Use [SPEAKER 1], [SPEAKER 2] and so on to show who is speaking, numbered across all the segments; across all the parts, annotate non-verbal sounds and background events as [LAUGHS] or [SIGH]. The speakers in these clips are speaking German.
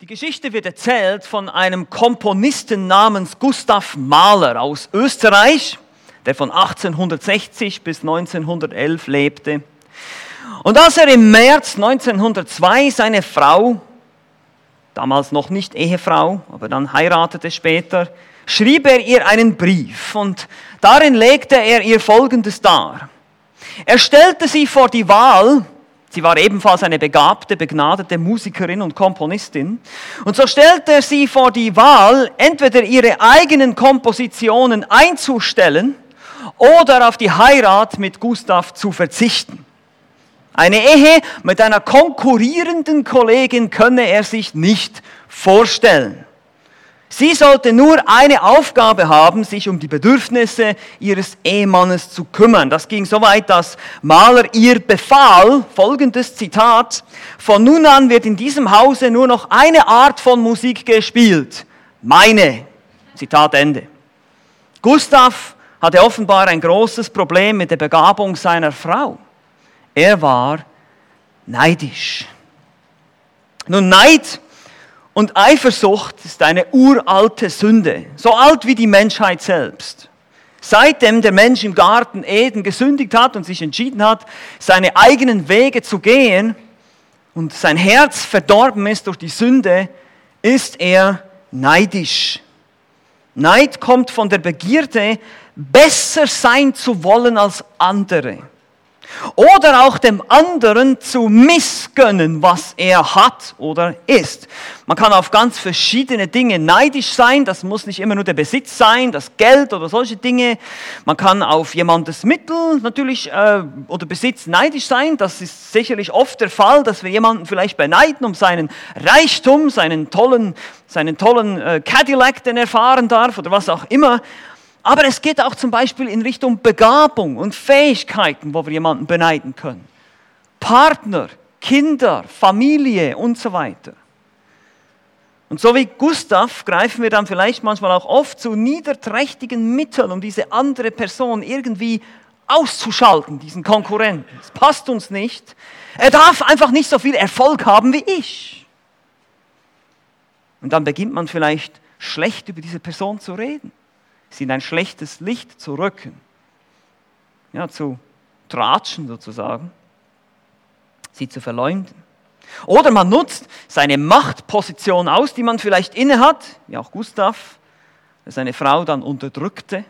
[SPEAKER 1] Die Geschichte wird erzählt von einem Komponisten namens Gustav Mahler aus Österreich, der von 1860 bis 1911 lebte. Und als er im März 1902 seine Frau, damals noch nicht Ehefrau, aber dann heiratete später, schrieb er ihr einen Brief und darin legte er ihr Folgendes dar. Er stellte sie vor die Wahl, Sie war ebenfalls eine begabte, begnadete Musikerin und Komponistin. Und so stellte er sie vor die Wahl, entweder ihre eigenen Kompositionen einzustellen oder auf die Heirat mit Gustav zu verzichten. Eine Ehe mit einer konkurrierenden Kollegin könne er sich nicht vorstellen. Sie sollte nur eine Aufgabe haben, sich um die Bedürfnisse ihres Ehemannes zu kümmern. Das ging so weit, dass Mahler ihr befahl, folgendes Zitat, von nun an wird in diesem Hause nur noch eine Art von Musik gespielt. Meine. Zitat Ende. Gustav hatte offenbar ein großes Problem mit der Begabung seiner Frau. Er war neidisch. Nun, Neid und Eifersucht ist eine uralte Sünde, so alt wie die Menschheit selbst. Seitdem der Mensch im Garten Eden gesündigt hat und sich entschieden hat, seine eigenen Wege zu gehen und sein Herz verdorben ist durch die Sünde, ist er neidisch. Neid kommt von der Begierde, besser sein zu wollen als andere. Oder auch dem anderen zu missgönnen, was er hat oder ist. Man kann auf ganz verschiedene Dinge neidisch sein. Das muss nicht immer nur der Besitz sein, das Geld oder solche Dinge. Man kann auf jemandes Mittel natürlich äh, oder Besitz neidisch sein. Das ist sicherlich oft der Fall, dass wir jemanden vielleicht beneiden um seinen Reichtum, seinen tollen, seinen tollen äh, Cadillac, den er fahren darf oder was auch immer. Aber es geht auch zum Beispiel in Richtung Begabung und Fähigkeiten, wo wir jemanden beneiden können. Partner, Kinder, Familie und so weiter. Und so wie Gustav greifen wir dann vielleicht manchmal auch oft zu niederträchtigen Mitteln, um diese andere Person irgendwie auszuschalten, diesen Konkurrenten. Es passt uns nicht. Er darf einfach nicht so viel Erfolg haben wie ich. Und dann beginnt man vielleicht schlecht über diese Person zu reden sie in ein schlechtes Licht zu rücken, ja, zu tratschen sozusagen, sie zu verleumden. Oder man nutzt seine Machtposition aus, die man vielleicht innehat, wie auch Gustav, der seine Frau dann unterdrückte.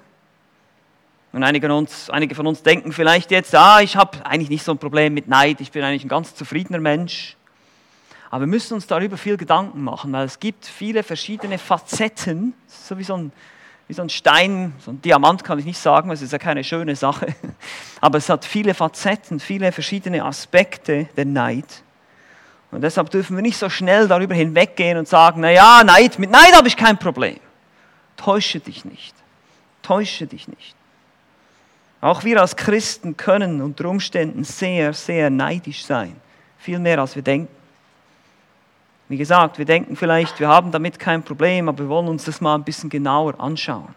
[SPEAKER 1] Und einige, uns, einige von uns denken vielleicht jetzt, ah, ich habe eigentlich nicht so ein Problem mit Neid, ich bin eigentlich ein ganz zufriedener Mensch. Aber wir müssen uns darüber viel Gedanken machen, weil es gibt viele verschiedene Facetten, so wie so ein wie so ein Stein, so ein Diamant kann ich nicht sagen, es ist ja keine schöne Sache, [LAUGHS] aber es hat viele Facetten, viele verschiedene Aspekte, der Neid. Und deshalb dürfen wir nicht so schnell darüber hinweggehen und sagen, na ja, Neid, mit Neid habe ich kein Problem. Täusche dich nicht. Täusche dich nicht. Auch wir als Christen können unter Umständen sehr, sehr neidisch sein. Viel mehr als wir denken. Wie gesagt, wir denken vielleicht, wir haben damit kein Problem, aber wir wollen uns das mal ein bisschen genauer anschauen.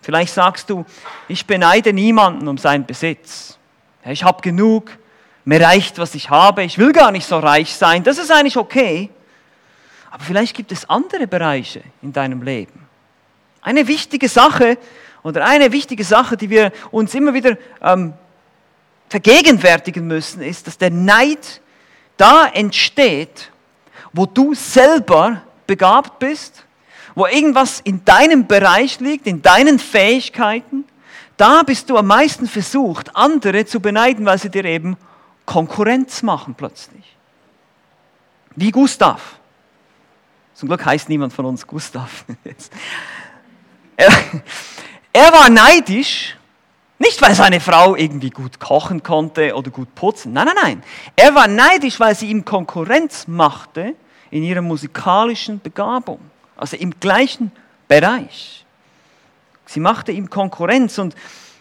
[SPEAKER 1] Vielleicht sagst du, ich beneide niemanden um seinen Besitz. Ich habe genug, mir reicht, was ich habe, ich will gar nicht so reich sein, das ist eigentlich okay. Aber vielleicht gibt es andere Bereiche in deinem Leben. Eine wichtige Sache oder eine wichtige Sache, die wir uns immer wieder ähm, vergegenwärtigen müssen, ist, dass der Neid da entsteht, wo du selber begabt bist, wo irgendwas in deinem Bereich liegt, in deinen Fähigkeiten, da bist du am meisten versucht, andere zu beneiden, weil sie dir eben Konkurrenz machen plötzlich. Wie Gustav. Zum Glück heißt niemand von uns Gustav. [LAUGHS] er, er war neidisch, nicht weil seine Frau irgendwie gut kochen konnte oder gut putzen. Nein, nein, nein. Er war neidisch, weil sie ihm Konkurrenz machte in ihrer musikalischen Begabung, also im gleichen Bereich. Sie machte ihm Konkurrenz und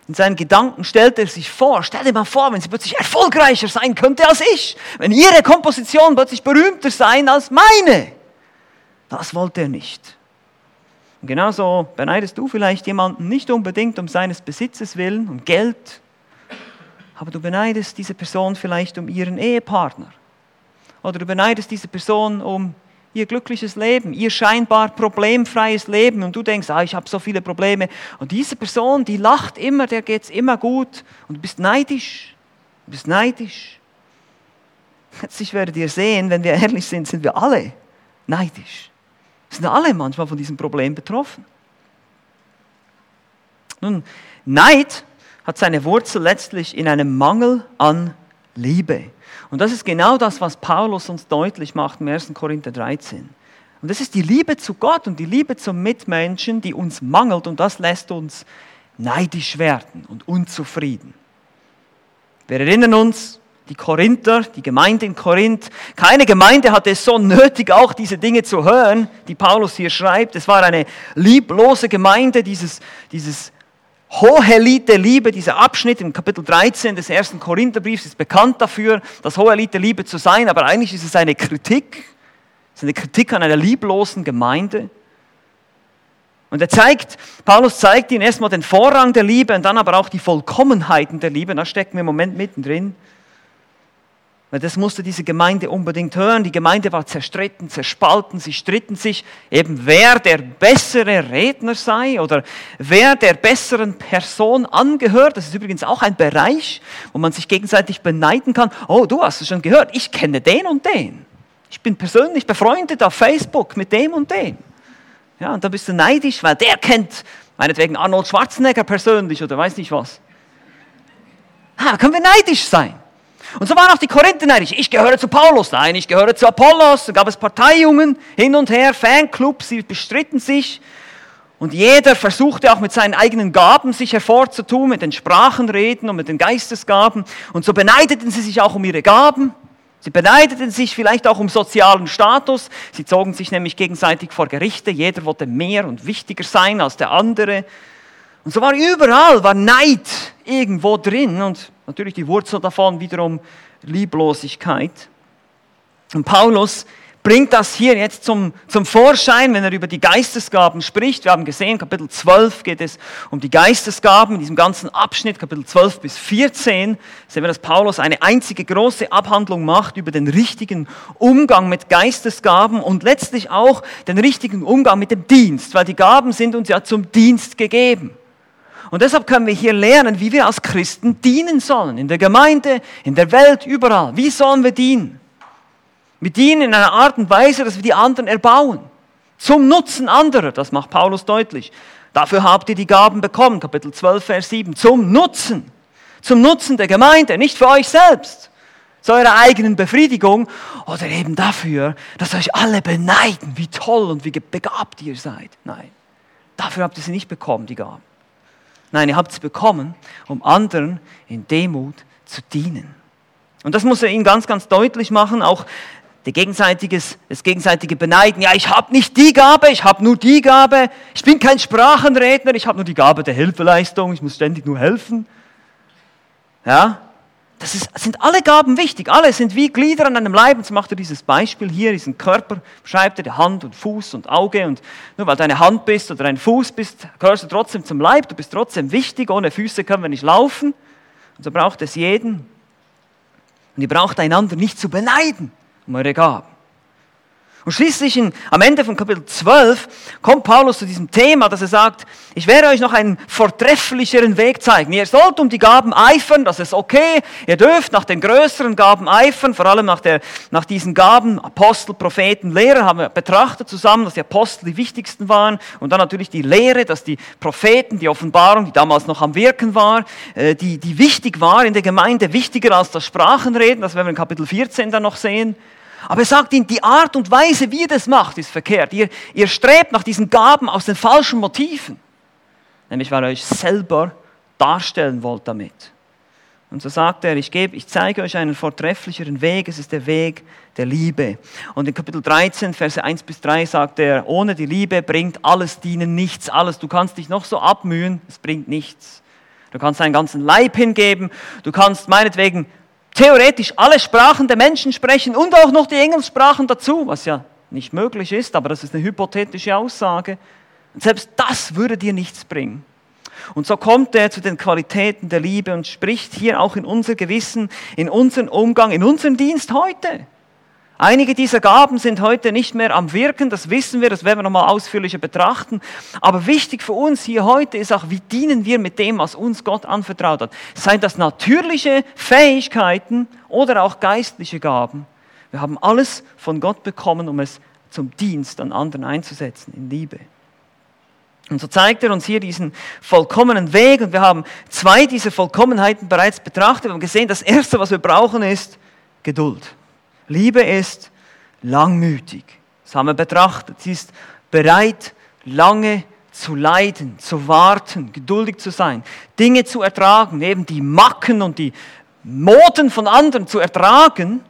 [SPEAKER 1] in seinen Gedanken stellte er sich vor, stell dir mal vor, wenn sie plötzlich erfolgreicher sein könnte als ich, wenn ihre Komposition plötzlich berühmter sein als meine. Das wollte er nicht. Und genauso beneidest du vielleicht jemanden nicht unbedingt um seines Besitzes willen, um Geld, aber du beneidest diese Person vielleicht um ihren Ehepartner oder du beneidest diese Person um ihr glückliches Leben, ihr scheinbar problemfreies Leben und du denkst, ah, ich habe so viele Probleme und diese Person, die lacht immer, der geht es immer gut und du bist neidisch, du bist neidisch. Jetzt werdet ihr sehen, wenn wir ehrlich sind, sind wir alle neidisch. Sind alle manchmal von diesem Problem betroffen. Nun, Neid hat seine Wurzel letztlich in einem Mangel an Liebe. Und das ist genau das, was Paulus uns deutlich macht im 1. Korinther 13. Und das ist die Liebe zu Gott und die Liebe zum Mitmenschen, die uns mangelt und das lässt uns neidisch werden und unzufrieden. Wir erinnern uns, die Korinther, die Gemeinde in Korinth, keine Gemeinde hatte es so nötig, auch diese Dinge zu hören, die Paulus hier schreibt. Es war eine lieblose Gemeinde, dieses, dieses Hohelite Liebe, dieser Abschnitt im Kapitel 13 des ersten Korintherbriefs ist bekannt dafür, das Hohelite Liebe zu sein, aber eigentlich ist es eine Kritik. Es ist eine Kritik an einer lieblosen Gemeinde. Und er zeigt, Paulus zeigt ihnen erstmal den Vorrang der Liebe und dann aber auch die Vollkommenheiten der Liebe. Da stecken wir im Moment mittendrin. Weil das musste diese Gemeinde unbedingt hören. Die Gemeinde war zerstritten, zerspalten, sie stritten sich eben, wer der bessere Redner sei oder wer der besseren Person angehört. Das ist übrigens auch ein Bereich, wo man sich gegenseitig beneiden kann. Oh, du hast es schon gehört, ich kenne den und den. Ich bin persönlich befreundet auf Facebook mit dem und dem. Ja, und da bist du neidisch, weil der kennt meinetwegen Arnold Schwarzenegger persönlich oder weiß nicht was. Ah, können wir neidisch sein. Und so waren auch die Korinther neidisch. Ich gehöre zu Paulus, nein, ich gehöre zu Apollos. Da gab es Parteijungen hin und her, Fanclubs, sie bestritten sich. Und jeder versuchte auch mit seinen eigenen Gaben sich hervorzutun, mit den Sprachenreden und mit den Geistesgaben. Und so beneideten sie sich auch um ihre Gaben. Sie beneideten sich vielleicht auch um sozialen Status. Sie zogen sich nämlich gegenseitig vor Gerichte. Jeder wollte mehr und wichtiger sein als der andere. Und so war überall, war Neid irgendwo drin und natürlich die Wurzel davon wiederum Lieblosigkeit. Und Paulus bringt das hier jetzt zum, zum Vorschein, wenn er über die Geistesgaben spricht. Wir haben gesehen, Kapitel 12 geht es um die Geistesgaben. In diesem ganzen Abschnitt, Kapitel 12 bis 14, sehen wir, dass Paulus eine einzige große Abhandlung macht über den richtigen Umgang mit Geistesgaben und letztlich auch den richtigen Umgang mit dem Dienst, weil die Gaben sind uns ja zum Dienst gegeben. Und deshalb können wir hier lernen, wie wir als Christen dienen sollen. In der Gemeinde, in der Welt, überall. Wie sollen wir dienen? Wir dienen in einer Art und Weise, dass wir die anderen erbauen. Zum Nutzen anderer. Das macht Paulus deutlich. Dafür habt ihr die Gaben bekommen. Kapitel 12, Vers 7. Zum Nutzen. Zum Nutzen der Gemeinde. Nicht für euch selbst. Zu eurer eigenen Befriedigung. Oder eben dafür, dass euch alle beneiden, wie toll und wie begabt ihr seid. Nein. Dafür habt ihr sie nicht bekommen, die Gaben. Nein, ihr habt es bekommen, um anderen in Demut zu dienen. Und das muss er ihnen ganz, ganz deutlich machen, auch der gegenseitiges, das gegenseitige Beneiden. Ja, ich habe nicht die Gabe, ich habe nur die Gabe. Ich bin kein Sprachenredner, ich habe nur die Gabe der Hilfeleistung, ich muss ständig nur helfen. Ja, das ist, sind alle Gaben wichtig. Alle sind wie Glieder an einem Leib. Und so macht er dieses Beispiel hier, diesen Körper, schreibt er, die Hand und Fuß und Auge. Und nur weil du eine Hand bist oder ein Fuß bist, gehörst du trotzdem zum Leib. Du bist trotzdem wichtig. Ohne Füße können wir nicht laufen. Und so braucht es jeden. Und ihr braucht einander nicht zu beneiden um eure Gaben. Und schließlich in, am Ende von Kapitel 12 kommt Paulus zu diesem Thema, dass er sagt, ich werde euch noch einen vortrefflicheren Weg zeigen. Ihr sollt um die Gaben eifern, das ist okay. Ihr dürft nach den größeren Gaben eifern, vor allem nach, der, nach diesen Gaben, Apostel, Propheten, Lehrer haben wir betrachtet zusammen, dass die Apostel die wichtigsten waren. Und dann natürlich die Lehre, dass die Propheten, die Offenbarung, die damals noch am Wirken war, äh, die, die wichtig war in der Gemeinde, wichtiger als das Sprachenreden, das werden wir in Kapitel 14 dann noch sehen. Aber er sagt ihnen, die Art und Weise, wie ihr das macht, ist verkehrt. Ihr, ihr strebt nach diesen Gaben aus den falschen Motiven. Nämlich, weil ihr euch selber darstellen wollt damit. Und so sagt er, ich, gebe, ich zeige euch einen vortrefflicheren Weg, es ist der Weg der Liebe. Und in Kapitel 13, Verse 1 bis 3 sagt er, ohne die Liebe bringt alles Dienen nichts, alles. Du kannst dich noch so abmühen, es bringt nichts. Du kannst deinen ganzen Leib hingeben, du kannst meinetwegen theoretisch alle Sprachen der Menschen sprechen und auch noch die Engelssprachen dazu, was ja nicht möglich ist, aber das ist eine hypothetische Aussage. Und selbst das würde dir nichts bringen. Und so kommt er zu den Qualitäten der Liebe und spricht hier auch in unser Gewissen, in unseren Umgang, in unseren Dienst heute. Einige dieser Gaben sind heute nicht mehr am Wirken, das wissen wir, das werden wir nochmal ausführlicher betrachten. Aber wichtig für uns hier heute ist auch, wie dienen wir mit dem, was uns Gott anvertraut hat. Seien das natürliche Fähigkeiten oder auch geistliche Gaben. Wir haben alles von Gott bekommen, um es zum Dienst an anderen einzusetzen, in Liebe. Und so zeigt er uns hier diesen vollkommenen Weg und wir haben zwei dieser Vollkommenheiten bereits betrachtet. Haben gesehen, das Erste, was wir brauchen, ist Geduld. Liebe ist langmütig. Das haben wir betrachtet. Sie ist bereit, lange zu leiden, zu warten, geduldig zu sein, Dinge zu ertragen, eben die Macken und die Moten von anderen zu ertragen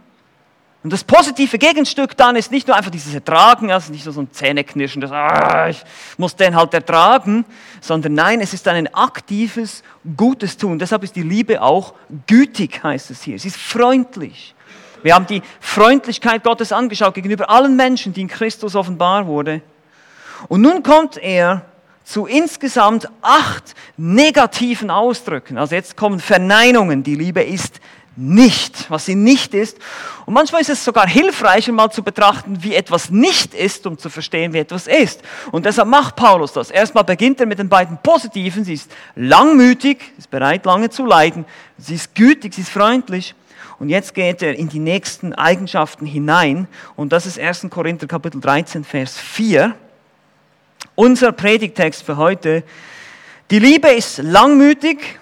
[SPEAKER 1] und das positive Gegenstück dann ist nicht nur einfach dieses Ertragen, also nicht nur so ein Zähneknirschen, das, ah, ich muss den halt ertragen, sondern nein, es ist ein aktives, gutes Tun. Deshalb ist die Liebe auch gütig, heißt es hier. Sie ist freundlich. Wir haben die Freundlichkeit Gottes angeschaut gegenüber allen Menschen, die in Christus offenbar wurde. Und nun kommt er zu insgesamt acht negativen Ausdrücken. Also jetzt kommen Verneinungen. Die Liebe ist nicht, was sie nicht ist. Und manchmal ist es sogar hilfreich, mal zu betrachten, wie etwas nicht ist, um zu verstehen, wie etwas ist. Und deshalb macht Paulus das. Erstmal beginnt er mit den beiden Positiven. Sie ist langmütig, ist bereit, lange zu leiden. Sie ist gütig, sie ist freundlich. Und jetzt geht er in die nächsten Eigenschaften hinein. Und das ist 1. Korinther Kapitel 13, Vers 4. Unser Predigtext für heute. Die Liebe ist langmütig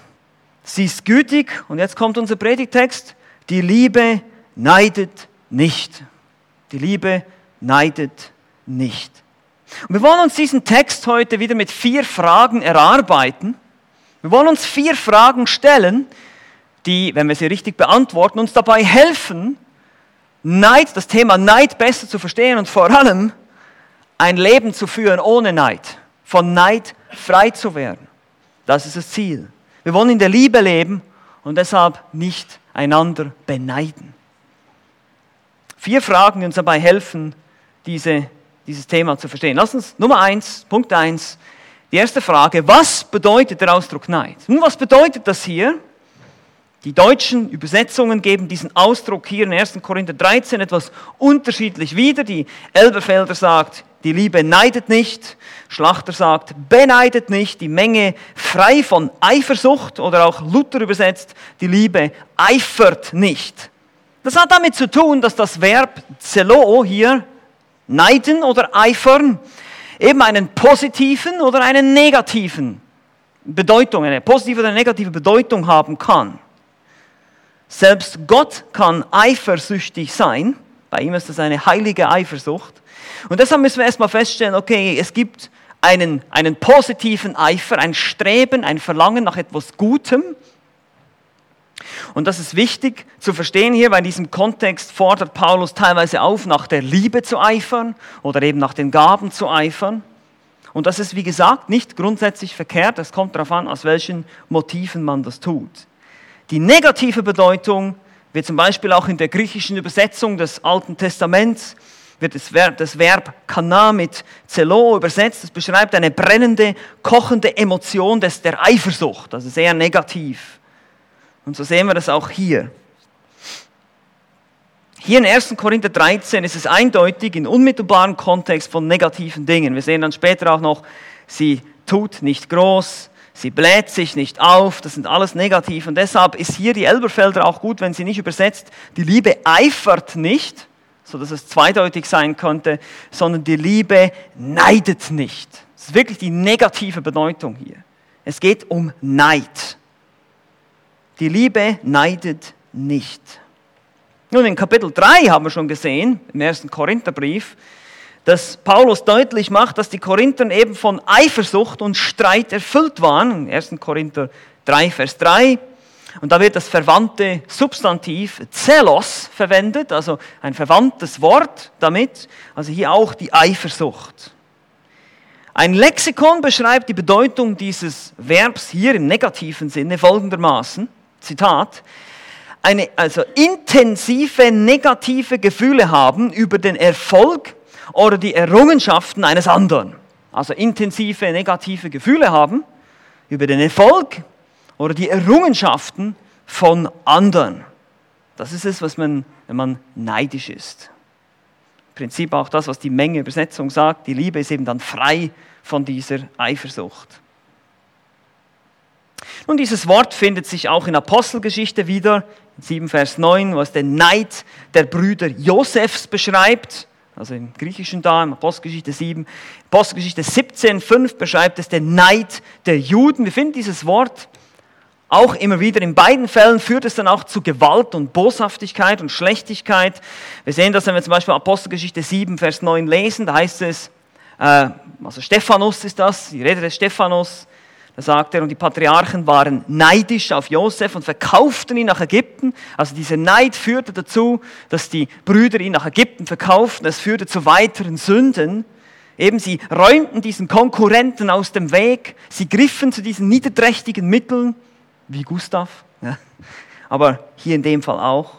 [SPEAKER 1] sie ist gütig und jetzt kommt unser Predigtext, die Liebe neidet nicht. Die Liebe neidet nicht. Und wir wollen uns diesen Text heute wieder mit vier Fragen erarbeiten. Wir wollen uns vier Fragen stellen, die, wenn wir sie richtig beantworten, uns dabei helfen, Neid, das Thema Neid besser zu verstehen und vor allem ein Leben zu führen ohne Neid, von Neid frei zu werden. Das ist das Ziel. Wir wollen in der Liebe leben und deshalb nicht einander beneiden. Vier Fragen, die uns dabei helfen, diese, dieses Thema zu verstehen. Lass uns Nummer eins, Punkt eins, die erste Frage, was bedeutet der Ausdruck Neid? Nun, was bedeutet das hier? Die deutschen Übersetzungen geben diesen Ausdruck hier in 1. Korinther 13 etwas unterschiedlich wieder. Die Elberfelder sagt, die Liebe neidet nicht. Schlachter sagt, beneidet nicht. Die Menge frei von Eifersucht oder auch Luther übersetzt, die Liebe eifert nicht. Das hat damit zu tun, dass das Verb zelo hier, neiden oder eifern, eben einen positiven oder einen negativen Bedeutung, eine positive oder negative Bedeutung haben kann. Selbst Gott kann eifersüchtig sein. Bei ihm ist das eine heilige Eifersucht. Und deshalb müssen wir erstmal feststellen, okay, es gibt einen, einen positiven Eifer, ein Streben, ein Verlangen nach etwas Gutem. Und das ist wichtig zu verstehen hier, weil in diesem Kontext fordert Paulus teilweise auf, nach der Liebe zu eifern oder eben nach den Gaben zu eifern. Und das ist, wie gesagt, nicht grundsätzlich verkehrt. Es kommt darauf an, aus welchen Motiven man das tut. Die negative Bedeutung wird zum Beispiel auch in der griechischen Übersetzung des Alten Testaments wird das Verb, das Verb kana mit zelo übersetzt. Das beschreibt eine brennende, kochende Emotion des, der Eifersucht, also sehr negativ. Und so sehen wir das auch hier. Hier in 1. Korinther 13 ist es eindeutig in unmittelbaren Kontext von negativen Dingen. Wir sehen dann später auch noch, sie tut nicht groß, sie bläht sich nicht auf, das sind alles negativ. Und deshalb ist hier die Elberfelder auch gut, wenn sie nicht übersetzt, die Liebe eifert nicht, so dass es zweideutig sein könnte, sondern die Liebe neidet nicht. Das ist wirklich die negative Bedeutung hier. Es geht um Neid. Die Liebe neidet nicht. Nun, in Kapitel 3 haben wir schon gesehen, im ersten Korintherbrief, dass Paulus deutlich macht, dass die Korinther eben von Eifersucht und Streit erfüllt waren. In 1. Korinther 3, Vers 3. Und da wird das verwandte Substantiv Zelos verwendet, also ein verwandtes Wort damit, also hier auch die Eifersucht. Ein Lexikon beschreibt die Bedeutung dieses Verbs hier im negativen Sinne folgendermaßen, Zitat, eine, also intensive negative Gefühle haben über den Erfolg oder die Errungenschaften eines anderen. Also intensive negative Gefühle haben über den Erfolg oder die Errungenschaften von anderen. Das ist es, was man, wenn man neidisch ist. Prinzip auch das, was die Menge Übersetzung sagt. Die Liebe ist eben dann frei von dieser Eifersucht. Nun, dieses Wort findet sich auch in Apostelgeschichte wieder, 7 Vers 9, was den Neid der Brüder Josefs beschreibt, also im Griechischen da, in Apostelgeschichte 7. Apostelgeschichte 17, 5 beschreibt es den Neid der Juden. Wir finden dieses Wort auch immer wieder. In beiden Fällen führt es dann auch zu Gewalt und Boshaftigkeit und Schlechtigkeit. Wir sehen das, wenn wir zum Beispiel Apostelgeschichte 7, Vers 9 lesen, da heißt es, äh, also Stephanus ist das, die Rede des Stephanus, da sagt er, und die Patriarchen waren neidisch auf Josef und verkauften ihn nach Ägypten. Also dieser Neid führte dazu, dass die Brüder ihn nach Ägypten verkauften. Das führte zu weiteren Sünden. Eben sie räumten diesen Konkurrenten aus dem Weg. Sie griffen zu diesen niederträchtigen Mitteln wie Gustav, ja. aber hier in dem Fall auch.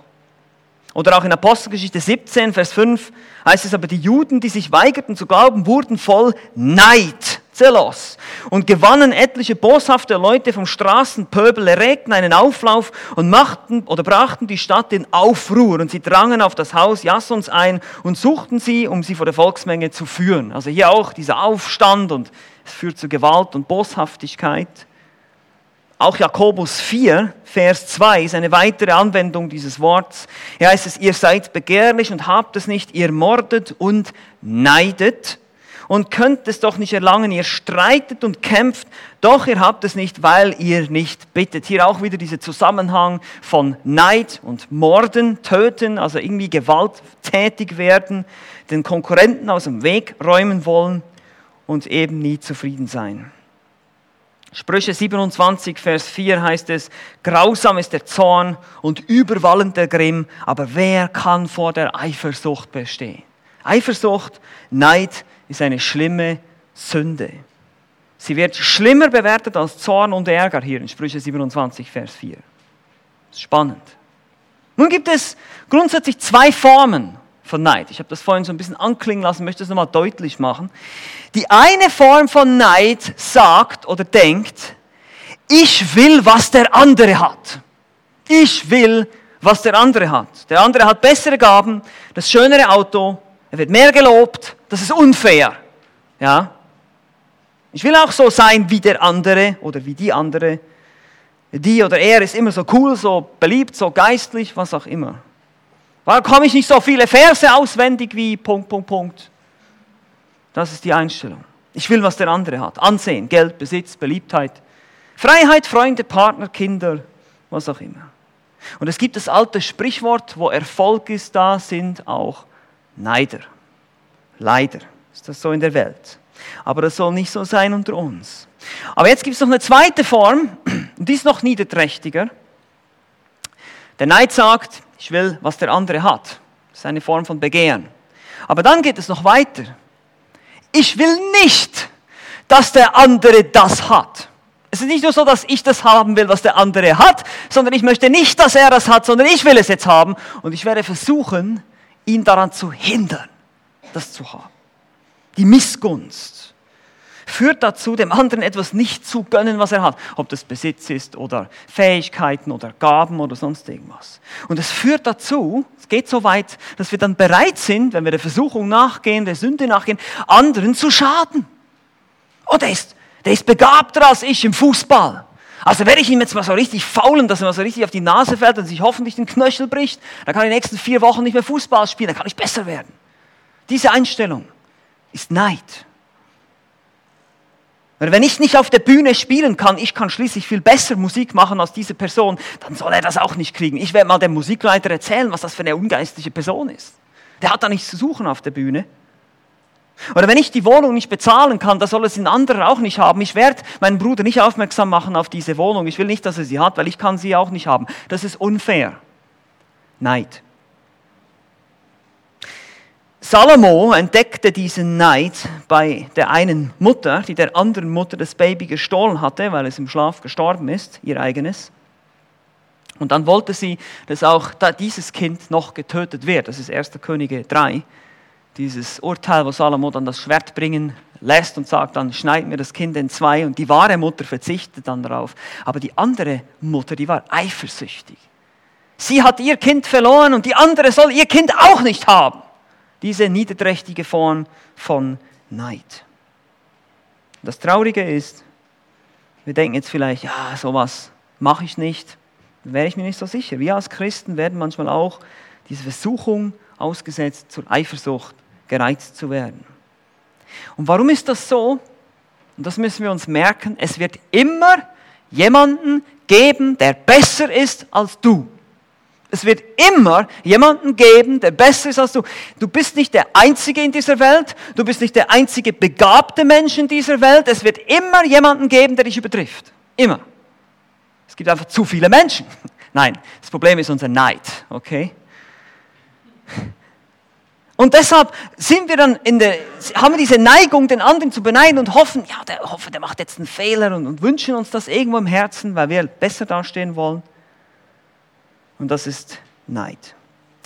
[SPEAKER 1] Oder auch in Apostelgeschichte 17, Vers 5 heißt es aber, die Juden, die sich weigerten zu glauben, wurden voll Neid, Zelos, und gewannen etliche boshafte Leute vom Straßenpöbel, erregten einen Auflauf und machten oder brachten die Stadt in Aufruhr und sie drangen auf das Haus Jassons ein und suchten sie, um sie vor der Volksmenge zu führen. Also hier auch dieser Aufstand und es führt zu Gewalt und Boshaftigkeit. Auch Jakobus 4, Vers 2 ist eine weitere Anwendung dieses Wortes. Hier heißt es, ihr seid begehrlich und habt es nicht, ihr mordet und neidet und könnt es doch nicht erlangen, ihr streitet und kämpft, doch ihr habt es nicht, weil ihr nicht bittet. Hier auch wieder dieser Zusammenhang von Neid und Morden, Töten, also irgendwie gewalttätig werden, den Konkurrenten aus dem Weg räumen wollen und eben nie zufrieden sein. Sprüche 27, Vers 4 heißt es, grausam ist der Zorn und überwallend der Grimm, aber wer kann vor der Eifersucht bestehen? Eifersucht, Neid ist eine schlimme Sünde. Sie wird schlimmer bewertet als Zorn und Ärger hier in Sprüche 27, Vers 4. Das ist spannend. Nun gibt es grundsätzlich zwei Formen von Neid. Ich habe das vorhin so ein bisschen anklingen lassen, möchte es nochmal deutlich machen. Die eine Form von Neid sagt oder denkt, ich will, was der andere hat. Ich will, was der andere hat. Der andere hat bessere Gaben, das schönere Auto, er wird mehr gelobt, das ist unfair. Ja? Ich will auch so sein wie der andere oder wie die andere. Die oder er ist immer so cool, so beliebt, so geistlich, was auch immer. Warum komme ich nicht so viele Verse auswendig wie Punkt, Punkt, Punkt? Das ist die Einstellung. Ich will, was der andere hat. Ansehen, Geld, Besitz, Beliebtheit. Freiheit, Freunde, Partner, Kinder, was auch immer. Und es gibt das alte Sprichwort, wo Erfolg ist, da sind auch Neider. Leider ist das so in der Welt. Aber das soll nicht so sein unter uns. Aber jetzt gibt es noch eine zweite Form, und die ist noch niederträchtiger. Der Neid sagt, ich will, was der andere hat. Das ist eine Form von Begehren. Aber dann geht es noch weiter. Ich will nicht, dass der andere das hat. Es ist nicht nur so, dass ich das haben will, was der andere hat, sondern ich möchte nicht, dass er das hat, sondern ich will es jetzt haben. Und ich werde versuchen, ihn daran zu hindern, das zu haben. Die Missgunst führt dazu, dem anderen etwas nicht zu gönnen, was er hat. Ob das Besitz ist oder Fähigkeiten oder Gaben oder sonst irgendwas. Und es führt dazu, es geht so weit, dass wir dann bereit sind, wenn wir der Versuchung nachgehen, der Sünde nachgehen, anderen zu schaden. Oh, ist, der ist begabter als ich im Fußball. Also werde ich ihm jetzt mal so richtig faulen, dass er mal so richtig auf die Nase fällt und sich hoffentlich den Knöchel bricht, dann kann ich die nächsten vier Wochen nicht mehr Fußball spielen, dann kann ich besser werden. Diese Einstellung ist Neid. Weil wenn ich nicht auf der Bühne spielen kann, ich kann schließlich viel besser Musik machen als diese Person, dann soll er das auch nicht kriegen. Ich werde mal dem Musikleiter erzählen, was das für eine ungeistliche Person ist. Der hat da nichts zu suchen auf der Bühne. Oder wenn ich die Wohnung nicht bezahlen kann, dann soll es ein anderer auch nicht haben. Ich werde meinen Bruder nicht aufmerksam machen auf diese Wohnung. Ich will nicht, dass er sie hat, weil ich kann sie auch nicht haben. Das ist unfair. Neid. Salomo entdeckte diesen Neid bei der einen Mutter, die der anderen Mutter das Baby gestohlen hatte, weil es im Schlaf gestorben ist, ihr eigenes. Und dann wollte sie, dass auch dieses Kind noch getötet wird. Das ist 1. Könige 3. Dieses Urteil, wo Salomo dann das Schwert bringen lässt und sagt, dann schneid mir das Kind in zwei. Und die wahre Mutter verzichtet dann darauf. Aber die andere Mutter, die war eifersüchtig. Sie hat ihr Kind verloren und die andere soll ihr Kind auch nicht haben. Diese niederträchtige Form von Neid. Das Traurige ist, wir denken jetzt vielleicht, ja, sowas mache ich nicht, wäre ich mir nicht so sicher. Wir als Christen werden manchmal auch diese Versuchung ausgesetzt, zur Eifersucht gereizt zu werden. Und warum ist das so? Und das müssen wir uns merken. Es wird immer jemanden geben, der besser ist als du. Es wird immer jemanden geben, der besser ist als du. Du bist nicht der Einzige in dieser Welt. Du bist nicht der einzige begabte Mensch in dieser Welt. Es wird immer jemanden geben, der dich übertrifft. Immer. Es gibt einfach zu viele Menschen. [LAUGHS] Nein, das Problem ist unser Neid, okay? Und deshalb sind wir dann in der, haben wir diese Neigung, den anderen zu beneiden und hoffen, ja, der, hoffe, der macht jetzt einen Fehler und, und wünschen uns das irgendwo im Herzen, weil wir besser dastehen wollen. Und das ist Neid.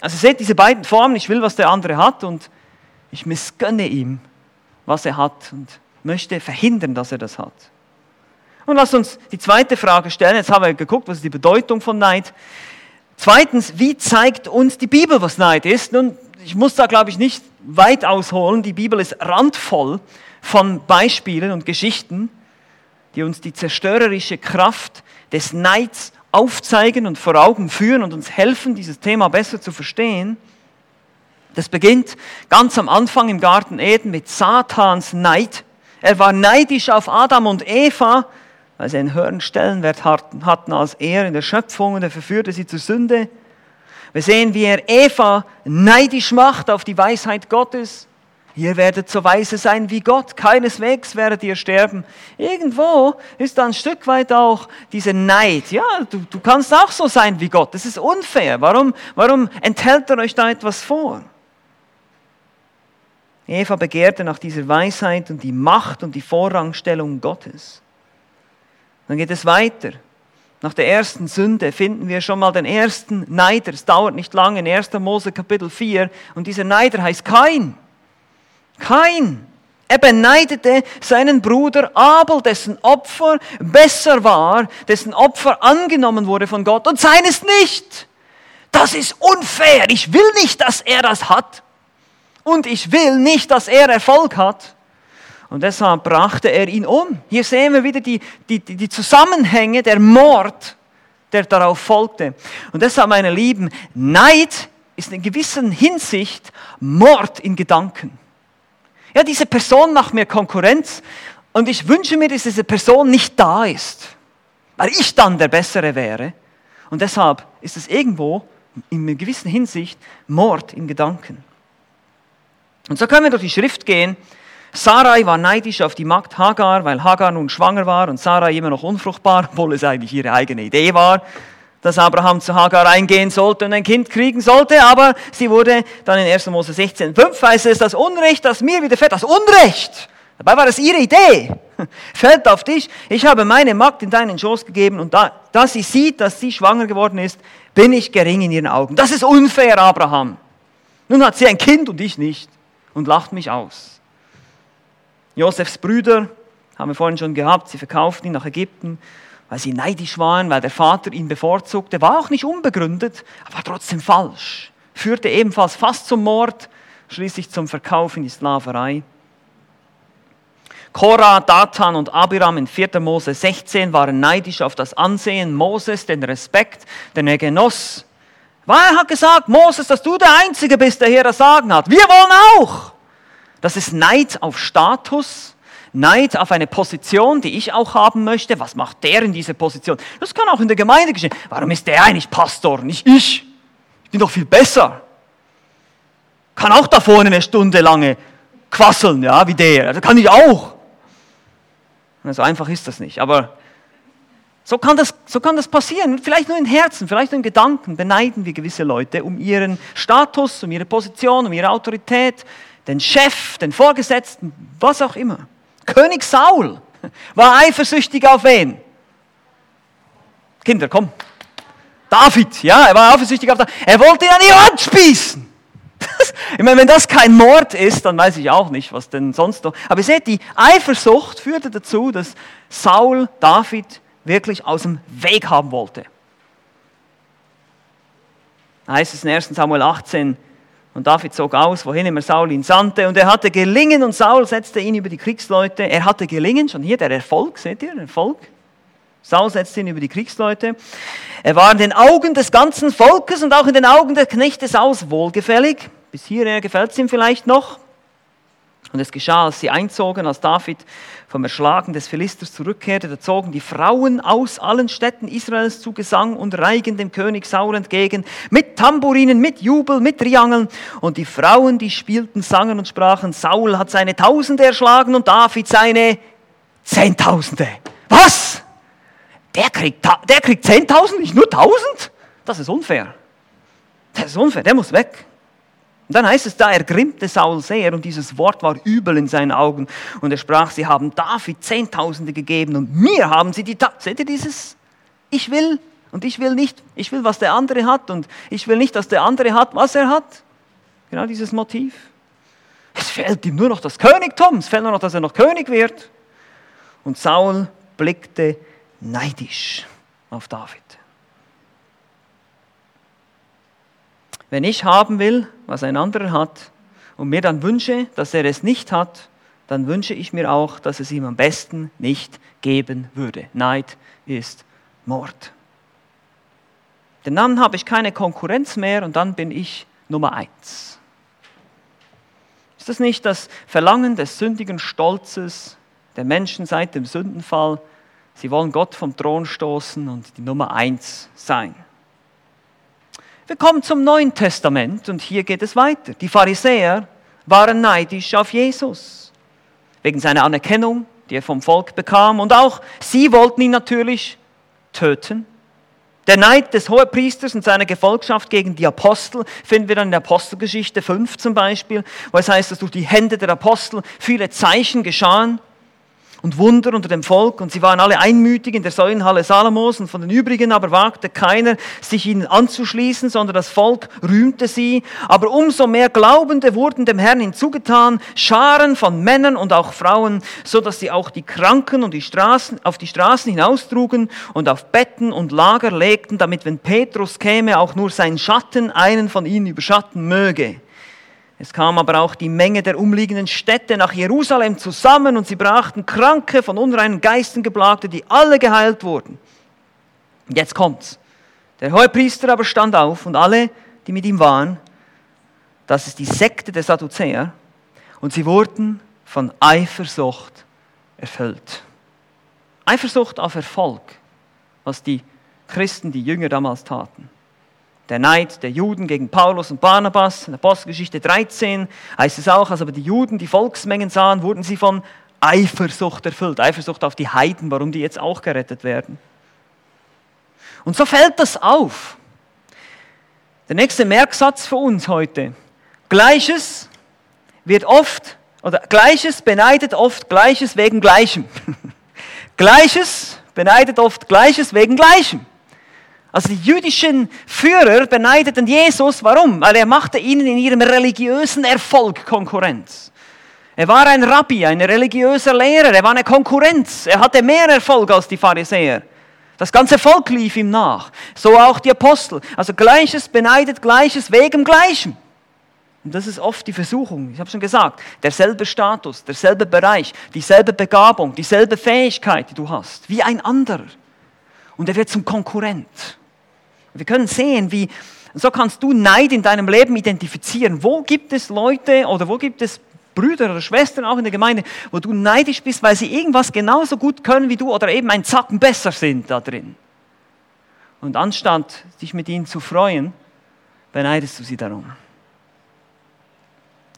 [SPEAKER 1] Also seht diese beiden Formen, ich will, was der andere hat und ich missgönne ihm, was er hat und möchte verhindern, dass er das hat. Und lasst uns die zweite Frage stellen. Jetzt haben wir geguckt, was ist die Bedeutung von Neid. Zweitens, wie zeigt uns die Bibel, was Neid ist? Nun, ich muss da, glaube ich, nicht weit ausholen. Die Bibel ist randvoll von Beispielen und Geschichten, die uns die zerstörerische Kraft des Neids aufzeigen und vor Augen führen und uns helfen, dieses Thema besser zu verstehen. Das beginnt ganz am Anfang im Garten Eden mit Satans Neid. Er war neidisch auf Adam und Eva, weil sie einen höheren Stellenwert hatten als er in der Schöpfung und er verführte sie zur Sünde. Wir sehen, wie er Eva neidisch macht auf die Weisheit Gottes. Ihr werdet so weise sein wie Gott, keineswegs werdet ihr sterben. Irgendwo ist da ein Stück weit auch dieser Neid. Ja, du, du kannst auch so sein wie Gott. Das ist unfair. Warum, warum enthält er euch da etwas vor? Eva begehrte nach dieser Weisheit und die Macht und die Vorrangstellung Gottes. Dann geht es weiter. Nach der ersten Sünde finden wir schon mal den ersten Neider. Es dauert nicht lange in 1. Mose Kapitel 4. Und dieser Neider heißt Kain. Kain. Er beneidete seinen Bruder Abel, dessen Opfer besser war, dessen Opfer angenommen wurde von Gott und seines nicht. Das ist unfair. Ich will nicht, dass er das hat. Und ich will nicht, dass er Erfolg hat. Und deshalb brachte er ihn um. Hier sehen wir wieder die, die, die Zusammenhänge, der Mord, der darauf folgte. Und deshalb, meine Lieben, Neid ist in gewisser Hinsicht Mord in Gedanken. Ja, diese Person macht mir Konkurrenz und ich wünsche mir, dass diese Person nicht da ist, weil ich dann der Bessere wäre. Und deshalb ist es irgendwo in einer gewissen Hinsicht Mord in Gedanken. Und so können wir durch die Schrift gehen Sarai war neidisch auf die Magd Hagar, weil Hagar nun schwanger war und Sarai immer noch unfruchtbar, [LAUGHS] obwohl es eigentlich ihre eigene Idee war, dass Abraham zu Hagar eingehen sollte und ein Kind kriegen sollte, aber sie wurde dann in 1. Mose 16, 5 heißt es, das Unrecht, das mir widerfährt, das Unrecht, dabei war das ihre Idee, [LAUGHS] fällt auf dich, ich habe meine Magd in deinen Schoß gegeben und da, da sie sieht, dass sie schwanger geworden ist, bin ich gering in ihren Augen. Das ist unfair, Abraham. Nun hat sie ein Kind und ich nicht und lacht mich aus. Josefs Brüder, haben wir vorhin schon gehabt, sie verkauften ihn nach Ägypten, weil sie neidisch waren, weil der Vater ihn bevorzugte. War auch nicht unbegründet, aber trotzdem falsch. Führte ebenfalls fast zum Mord, schließlich zum Verkauf in die Sklaverei. Korah, Datan und Abiram in 4. Mose 16 waren neidisch auf das Ansehen Moses, den Respekt, den er genoss. Weil er hat gesagt, Moses, dass du der Einzige bist, der hier das Sagen hat. Wir wollen auch. Das ist Neid auf Status, Neid auf eine Position, die ich auch haben möchte. Was macht der in dieser Position? Das kann auch in der Gemeinde geschehen. Warum ist der eigentlich Pastor, nicht ich? Ich bin doch viel besser. Kann auch da vorne eine Stunde lange quasseln, ja, wie der. Das kann ich auch. So einfach ist das nicht. Aber so kann, das, so kann das passieren. Vielleicht nur in Herzen, vielleicht nur in Gedanken beneiden wir gewisse Leute um ihren Status, um ihre Position, um ihre Autorität, den Chef, den Vorgesetzten, was auch immer. König Saul war eifersüchtig auf wen? Kinder, komm. David, ja, er war eifersüchtig auf David. Er wollte ihn an die Wand spießen. ich meine, wenn das kein Mord ist, dann weiß ich auch nicht, was denn sonst noch. Aber ihr seht, die Eifersucht führte dazu, dass Saul David wirklich aus dem Weg haben wollte. Da heißt es in 1 Samuel 18, Und David zog aus, wohin immer Saul ihn sandte. Und er hatte gelingen und Saul setzte ihn über die Kriegsleute. Er hatte gelingen, schon hier der Erfolg, seht ihr, Erfolg. Saul setzte ihn über die Kriegsleute. Er war in den Augen des ganzen Volkes und auch in den Augen der Knechte Sauls wohlgefällig. Bis hierher gefällt es ihm vielleicht noch. Und es geschah, als sie einzogen, als David vom Erschlagen des Philisters zurückkehrte, da zogen die Frauen aus allen Städten Israels zu Gesang und Reigen dem König Saul entgegen, mit Tamburinen, mit Jubel, mit Triangeln. Und die Frauen, die spielten, sangen und sprachen, Saul hat seine Tausende erschlagen und David seine Zehntausende. Was? Der kriegt, der kriegt Zehntausend, nicht nur Tausend? Das ist unfair. Das ist unfair, der muss weg. Und dann heißt es, da ergrimmte Saul sehr und dieses Wort war übel in seinen Augen. Und er sprach, sie haben David Zehntausende gegeben und mir haben sie die Tausende. Seht ihr dieses? Ich will und ich will nicht, ich will, was der andere hat und ich will nicht, dass der andere hat, was er hat. Genau dieses Motiv. Es fehlt ihm nur noch das Königtum, es fehlt nur noch, dass er noch König wird. Und Saul blickte neidisch auf David. Wenn ich haben will, was ein anderer hat, und mir dann wünsche, dass er es nicht hat, dann wünsche ich mir auch, dass es ihm am besten nicht geben würde. Neid ist Mord. Denn dann habe ich keine Konkurrenz mehr und dann bin ich Nummer eins. Ist das nicht das Verlangen des sündigen Stolzes der Menschen seit dem Sündenfall? Sie wollen Gott vom Thron stoßen und die Nummer eins sein. Wir kommen zum Neuen Testament und hier geht es weiter. Die Pharisäer waren neidisch auf Jesus wegen seiner Anerkennung, die er vom Volk bekam und auch sie wollten ihn natürlich töten. Der Neid des Hohepriesters und seiner Gefolgschaft gegen die Apostel finden wir dann in der Apostelgeschichte 5 zum Beispiel, wo es heißt, dass durch die Hände der Apostel viele Zeichen geschahen und Wunder unter dem Volk und sie waren alle einmütig in der Säulenhalle Salomos und von den übrigen aber wagte keiner, sich ihnen anzuschließen, sondern das Volk rühmte sie. Aber umso mehr Glaubende wurden dem Herrn hinzugetan, Scharen von Männern und auch Frauen, so dass sie auch die Kranken und die Straßen, auf die Straßen hinaustrugen und auf Betten und Lager legten, damit wenn Petrus käme, auch nur sein Schatten einen von ihnen überschatten möge. Es kam aber auch die Menge der umliegenden Städte nach Jerusalem zusammen und sie brachten Kranke, von unreinen Geisten geplagte, die alle geheilt wurden. Und jetzt kommt's. Der Hohepriester aber stand auf und alle, die mit ihm waren, das ist die Sekte der Sadduzäer, und sie wurden von Eifersucht erfüllt. Eifersucht auf Erfolg, was die Christen, die Jünger damals taten. Der Neid der Juden gegen Paulus und Barnabas, in Apostelgeschichte 13 heißt es auch, als aber die Juden die Volksmengen sahen, wurden sie von Eifersucht erfüllt. Eifersucht auf die Heiden, warum die jetzt auch gerettet werden. Und so fällt das auf. Der nächste Merksatz für uns heute. Gleiches wird oft, oder Gleiches beneidet oft Gleiches wegen Gleichem. [LAUGHS] Gleiches beneidet oft Gleiches wegen Gleichem. Also die jüdischen Führer beneideten Jesus. Warum? Weil er machte ihnen in ihrem religiösen Erfolg Konkurrenz. Er war ein Rabbi, ein religiöser Lehrer, er war eine Konkurrenz. Er hatte mehr Erfolg als die Pharisäer. Das ganze Volk lief ihm nach. So auch die Apostel. Also Gleiches beneidet Gleiches wegen Gleichem. Und das ist oft die Versuchung. Ich habe schon gesagt, derselbe Status, derselbe Bereich, dieselbe Begabung, dieselbe Fähigkeit, die du hast, wie ein anderer. Und er wird zum Konkurrent. Wir können sehen, wie, so kannst du Neid in deinem Leben identifizieren. Wo gibt es Leute oder wo gibt es Brüder oder Schwestern auch in der Gemeinde, wo du neidisch bist, weil sie irgendwas genauso gut können wie du oder eben ein Zacken besser sind da drin. Und anstatt dich mit ihnen zu freuen, beneidest du sie darum.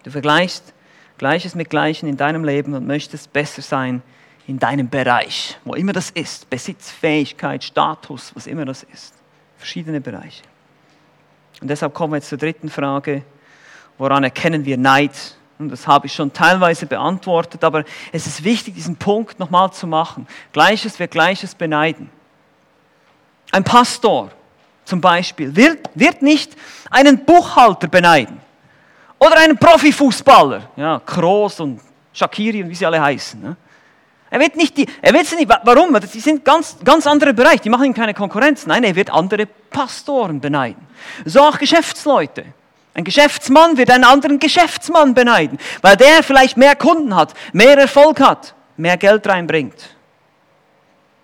[SPEAKER 1] Du vergleichst Gleiches mit Gleichen in deinem Leben und möchtest besser sein in deinem Bereich, wo immer das ist, Besitz, Fähigkeit, Status, was immer das ist verschiedene Bereiche. Und deshalb kommen wir jetzt zur dritten Frage, woran erkennen wir Neid? Und das habe ich schon teilweise beantwortet, aber es ist wichtig, diesen Punkt nochmal zu machen. Gleiches wird Gleiches beneiden. Ein Pastor zum Beispiel wird, wird nicht einen Buchhalter beneiden oder einen Profifußballer, ja, Kroos und Shakiri und wie sie alle heißen. Ne? Er wird nicht die, er wird sie nicht, warum? Die sind ganz, ganz andere Bereich, die machen ihm keine Konkurrenz. Nein, er wird andere Pastoren beneiden. So auch Geschäftsleute. Ein Geschäftsmann wird einen anderen Geschäftsmann beneiden, weil der vielleicht mehr Kunden hat, mehr Erfolg hat, mehr Geld reinbringt.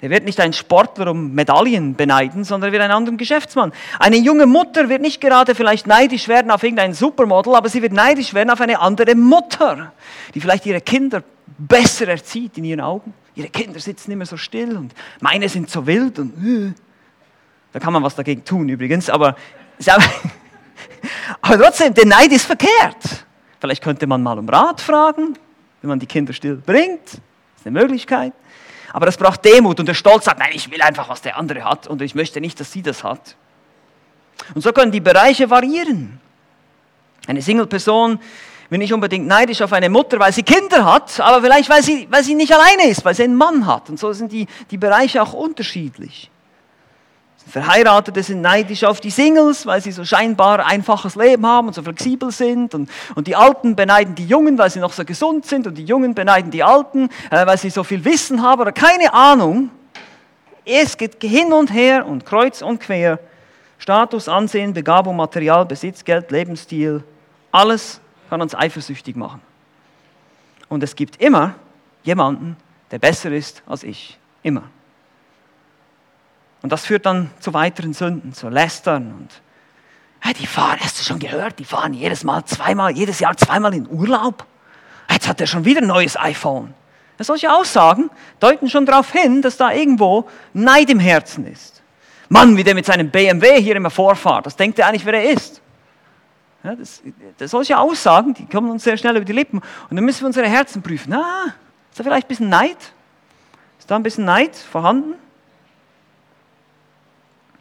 [SPEAKER 1] Er wird nicht einen Sportler um Medaillen beneiden, sondern er wird einen anderen Geschäftsmann. Eine junge Mutter wird nicht gerade vielleicht neidisch werden auf irgendein Supermodel, aber sie wird neidisch werden auf eine andere Mutter, die vielleicht ihre Kinder besser erzieht in ihren Augen. Ihre Kinder sitzen immer so still und meine sind so wild und äh. da kann man was dagegen tun übrigens, aber, [LAUGHS] aber trotzdem, der Neid ist verkehrt. Vielleicht könnte man mal um Rat fragen, wenn man die Kinder still bringt. Das ist eine Möglichkeit. Aber das braucht Demut und der Stolz sagt, nein, ich will einfach, was der andere hat und ich möchte nicht, dass sie das hat. Und so können die Bereiche variieren. Eine Single-Person will nicht unbedingt neidisch auf eine Mutter, weil sie Kinder hat, aber vielleicht, weil sie, weil sie nicht alleine ist, weil sie einen Mann hat. Und so sind die, die Bereiche auch unterschiedlich. Verheiratete sind neidisch auf die Singles, weil sie so scheinbar einfaches Leben haben und so flexibel sind. Und, und die Alten beneiden die Jungen, weil sie noch so gesund sind. Und die Jungen beneiden die Alten, äh, weil sie so viel Wissen haben oder keine Ahnung. Es geht hin und her und kreuz und quer. Status, Ansehen, Begabung, Material, Besitz, Geld, Lebensstil. Alles kann uns eifersüchtig machen. Und es gibt immer jemanden, der besser ist als ich. Immer. Und das führt dann zu weiteren Sünden, zu Lästern und hey, die fahren, hast du schon gehört, die fahren jedes Mal zweimal, jedes Jahr zweimal in Urlaub. Jetzt hat er schon wieder ein neues iPhone. Solche Aussagen deuten schon darauf hin, dass da irgendwo Neid im Herzen ist. Mann, wie der mit seinem BMW hier immer vorfahrt, das denkt er eigentlich, wer er ist. Ja, das, das, solche Aussagen, die kommen uns sehr schnell über die Lippen. Und dann müssen wir unsere Herzen prüfen. Na, ist da vielleicht ein bisschen Neid? Ist da ein bisschen Neid vorhanden?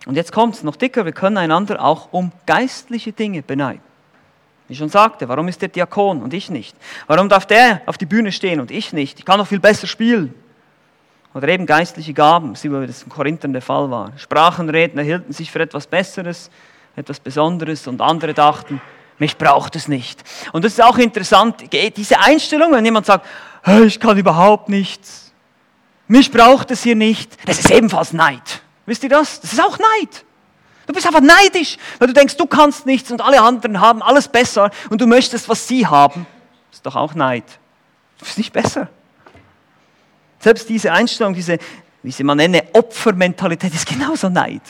[SPEAKER 1] Und jetzt kommt es noch dicker, wir können einander auch um geistliche Dinge beneiden. Wie ich schon sagte, warum ist der Diakon und ich nicht? Warum darf der auf die Bühne stehen und ich nicht? Ich kann doch viel besser spielen. Oder eben geistliche Gaben, wie das in Korinthern der Fall war. Sprachenredner hielten sich für etwas Besseres, etwas Besonderes und andere dachten, mich braucht es nicht. Und das ist auch interessant, diese Einstellung, wenn jemand sagt, ich kann überhaupt nichts, mich braucht es hier nicht, das ist ebenfalls Neid. Wisst ihr das? Das ist auch Neid. Du bist einfach neidisch, weil du denkst, du kannst nichts und alle anderen haben alles besser und du möchtest, was sie haben. Das ist doch auch Neid. Du bist nicht besser. Selbst diese Einstellung, diese, wie sie man nenne, Opfermentalität ist genauso Neid.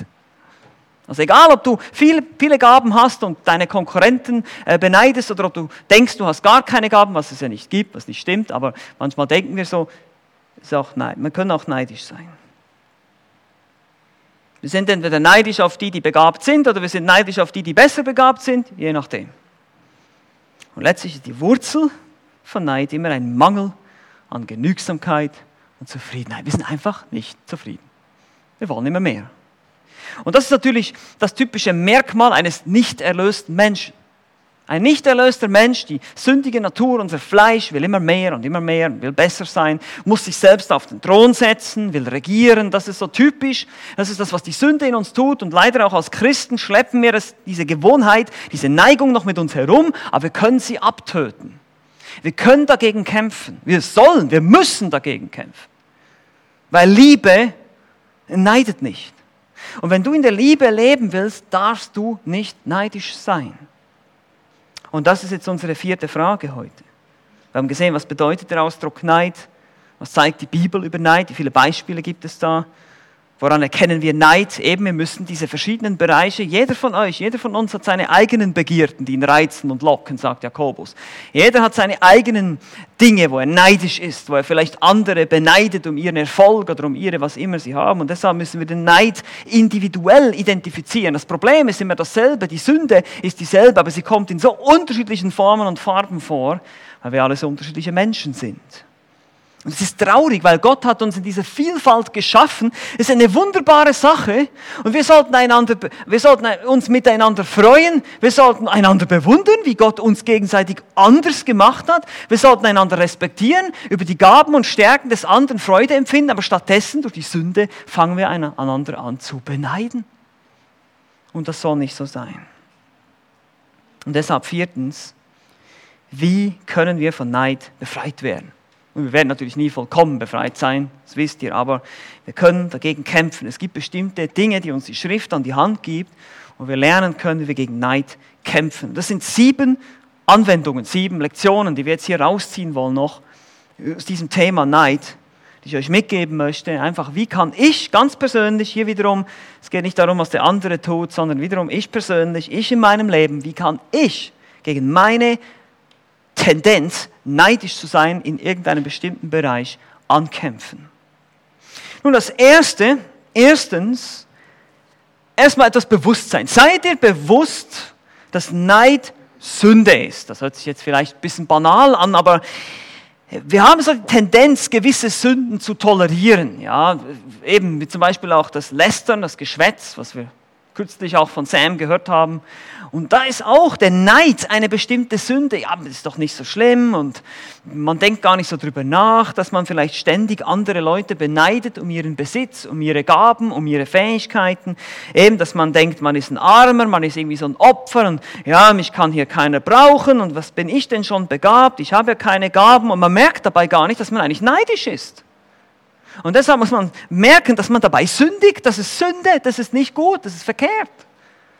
[SPEAKER 1] Also egal, ob du viele, viele Gaben hast und deine Konkurrenten äh, beneidest oder ob du denkst, du hast gar keine Gaben, was es ja nicht gibt, was nicht stimmt, aber manchmal denken wir so, ist auch Neid. Man kann auch neidisch sein. Wir sind entweder neidisch auf die, die begabt sind, oder wir sind neidisch auf die, die besser begabt sind, je nachdem. Und letztlich ist die Wurzel von Neid immer ein Mangel an Genügsamkeit und Zufriedenheit. Wir sind einfach nicht zufrieden. Wir wollen immer mehr. Und das ist natürlich das typische Merkmal eines nicht erlösten Menschen. Ein nicht erlöster Mensch, die sündige Natur, unser Fleisch will immer mehr und immer mehr und will besser sein, muss sich selbst auf den Thron setzen, will regieren. Das ist so typisch. Das ist das, was die Sünde in uns tut. Und leider auch als Christen schleppen wir das, diese Gewohnheit, diese Neigung noch mit uns herum, aber wir können sie abtöten. Wir können dagegen kämpfen. Wir sollen, wir müssen dagegen kämpfen. Weil Liebe neidet nicht. Und wenn du in der Liebe leben willst, darfst du nicht neidisch sein. Und das ist jetzt unsere vierte Frage heute. Wir haben gesehen, was bedeutet der Ausdruck Neid? Was zeigt die Bibel über Neid? Wie viele Beispiele gibt es da? Woran erkennen wir Neid? Eben, wir müssen diese verschiedenen Bereiche, jeder von euch, jeder von uns hat seine eigenen Begierden, die ihn reizen und locken, sagt Jakobus. Jeder hat seine eigenen Dinge, wo er neidisch ist, wo er vielleicht andere beneidet um ihren Erfolg oder um ihre, was immer sie haben. Und deshalb müssen wir den Neid individuell identifizieren. Das Problem ist immer dasselbe, die Sünde ist dieselbe, aber sie kommt in so unterschiedlichen Formen und Farben vor, weil wir alle so unterschiedliche Menschen sind. Und es ist traurig, weil Gott hat uns in dieser Vielfalt geschaffen. Es ist eine wunderbare Sache. Und wir sollten, einander, wir sollten uns miteinander freuen. Wir sollten einander bewundern, wie Gott uns gegenseitig anders gemacht hat. Wir sollten einander respektieren, über die Gaben und Stärken des anderen Freude empfinden. Aber stattdessen, durch die Sünde, fangen wir einander an zu beneiden. Und das soll nicht so sein. Und deshalb viertens, wie können wir von Neid befreit werden? Und wir werden natürlich nie vollkommen befreit sein, das wisst ihr, aber wir können dagegen kämpfen. Es gibt bestimmte Dinge, die uns die Schrift an die Hand gibt wo wir lernen können, wie wir gegen Neid kämpfen. Das sind sieben Anwendungen, sieben Lektionen, die wir jetzt hier rausziehen wollen noch aus diesem Thema Neid, die ich euch mitgeben möchte. Einfach, wie kann ich ganz persönlich, hier wiederum, es geht nicht darum, was der andere tut, sondern wiederum ich persönlich, ich in meinem Leben, wie kann ich gegen meine Tendenz, neidisch zu sein in irgendeinem bestimmten Bereich, ankämpfen. Nun, das Erste, erstens, erstmal etwas Bewusstsein. Seid ihr bewusst, dass Neid Sünde ist? Das hört sich jetzt vielleicht ein bisschen banal an, aber wir haben so die Tendenz, gewisse Sünden zu tolerieren. Ja, eben wie zum Beispiel auch das Lästern, das Geschwätz, was wir kürzlich auch von Sam gehört haben. Und da ist auch der Neid eine bestimmte Sünde. Ja, das ist doch nicht so schlimm und man denkt gar nicht so drüber nach, dass man vielleicht ständig andere Leute beneidet um ihren Besitz, um ihre Gaben, um ihre Fähigkeiten. Eben, dass man denkt, man ist ein Armer, man ist irgendwie so ein Opfer und ja, mich kann hier keiner brauchen und was bin ich denn schon begabt? Ich habe ja keine Gaben und man merkt dabei gar nicht, dass man eigentlich neidisch ist. Und deshalb muss man merken, dass man dabei sündigt, das ist Sünde, das ist nicht gut, das ist verkehrt.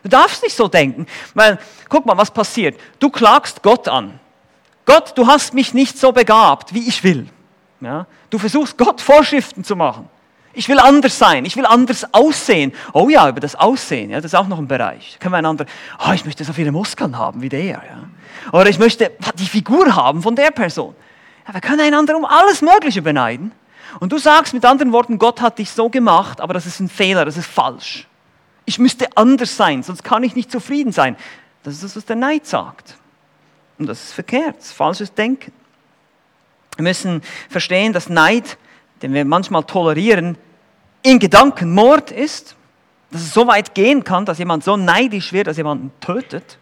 [SPEAKER 1] Du darfst nicht so denken, weil guck mal, was passiert. Du klagst Gott an. Gott, du hast mich nicht so begabt, wie ich will. Ja? Du versuchst Gott Vorschriften zu machen. Ich will anders sein, ich will anders aussehen. Oh ja, über das Aussehen, ja, das ist auch noch ein Bereich. Können wir einander, oh, ich möchte so viele Muskeln haben wie der. Ja? Oder ich möchte die Figur haben von der Person. Ja, wir können einander um alles Mögliche beneiden. Und du sagst mit anderen Worten, Gott hat dich so gemacht, aber das ist ein Fehler, das ist falsch. Ich müsste anders sein, sonst kann ich nicht zufrieden sein. Das ist das, was der Neid sagt. Und das ist verkehrt, das ist falsches Denken. Wir müssen verstehen, dass Neid, den wir manchmal tolerieren, in Gedanken Mord ist. Dass es so weit gehen kann, dass jemand so neidisch wird, dass jemanden tötet.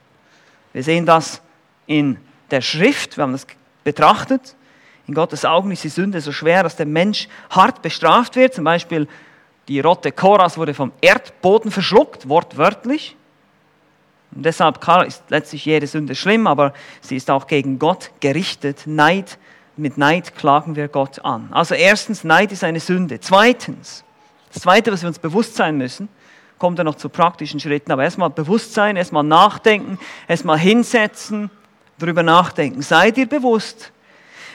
[SPEAKER 1] Wir sehen das in der Schrift, wir haben das betrachtet. In Gottes Augen ist die Sünde so schwer, dass der Mensch hart bestraft wird. Zum Beispiel die Rotte Koras wurde vom Erdboden verschluckt, wortwörtlich. Und deshalb ist letztlich jede Sünde schlimm, aber sie ist auch gegen Gott gerichtet. Neid, mit Neid klagen wir Gott an. Also erstens, Neid ist eine Sünde. Zweitens, das Zweite, was wir uns bewusst sein müssen, kommt dann noch zu praktischen Schritten, aber erstmal Bewusstsein, erstmal nachdenken, erstmal hinsetzen, darüber nachdenken. Seid ihr bewusst,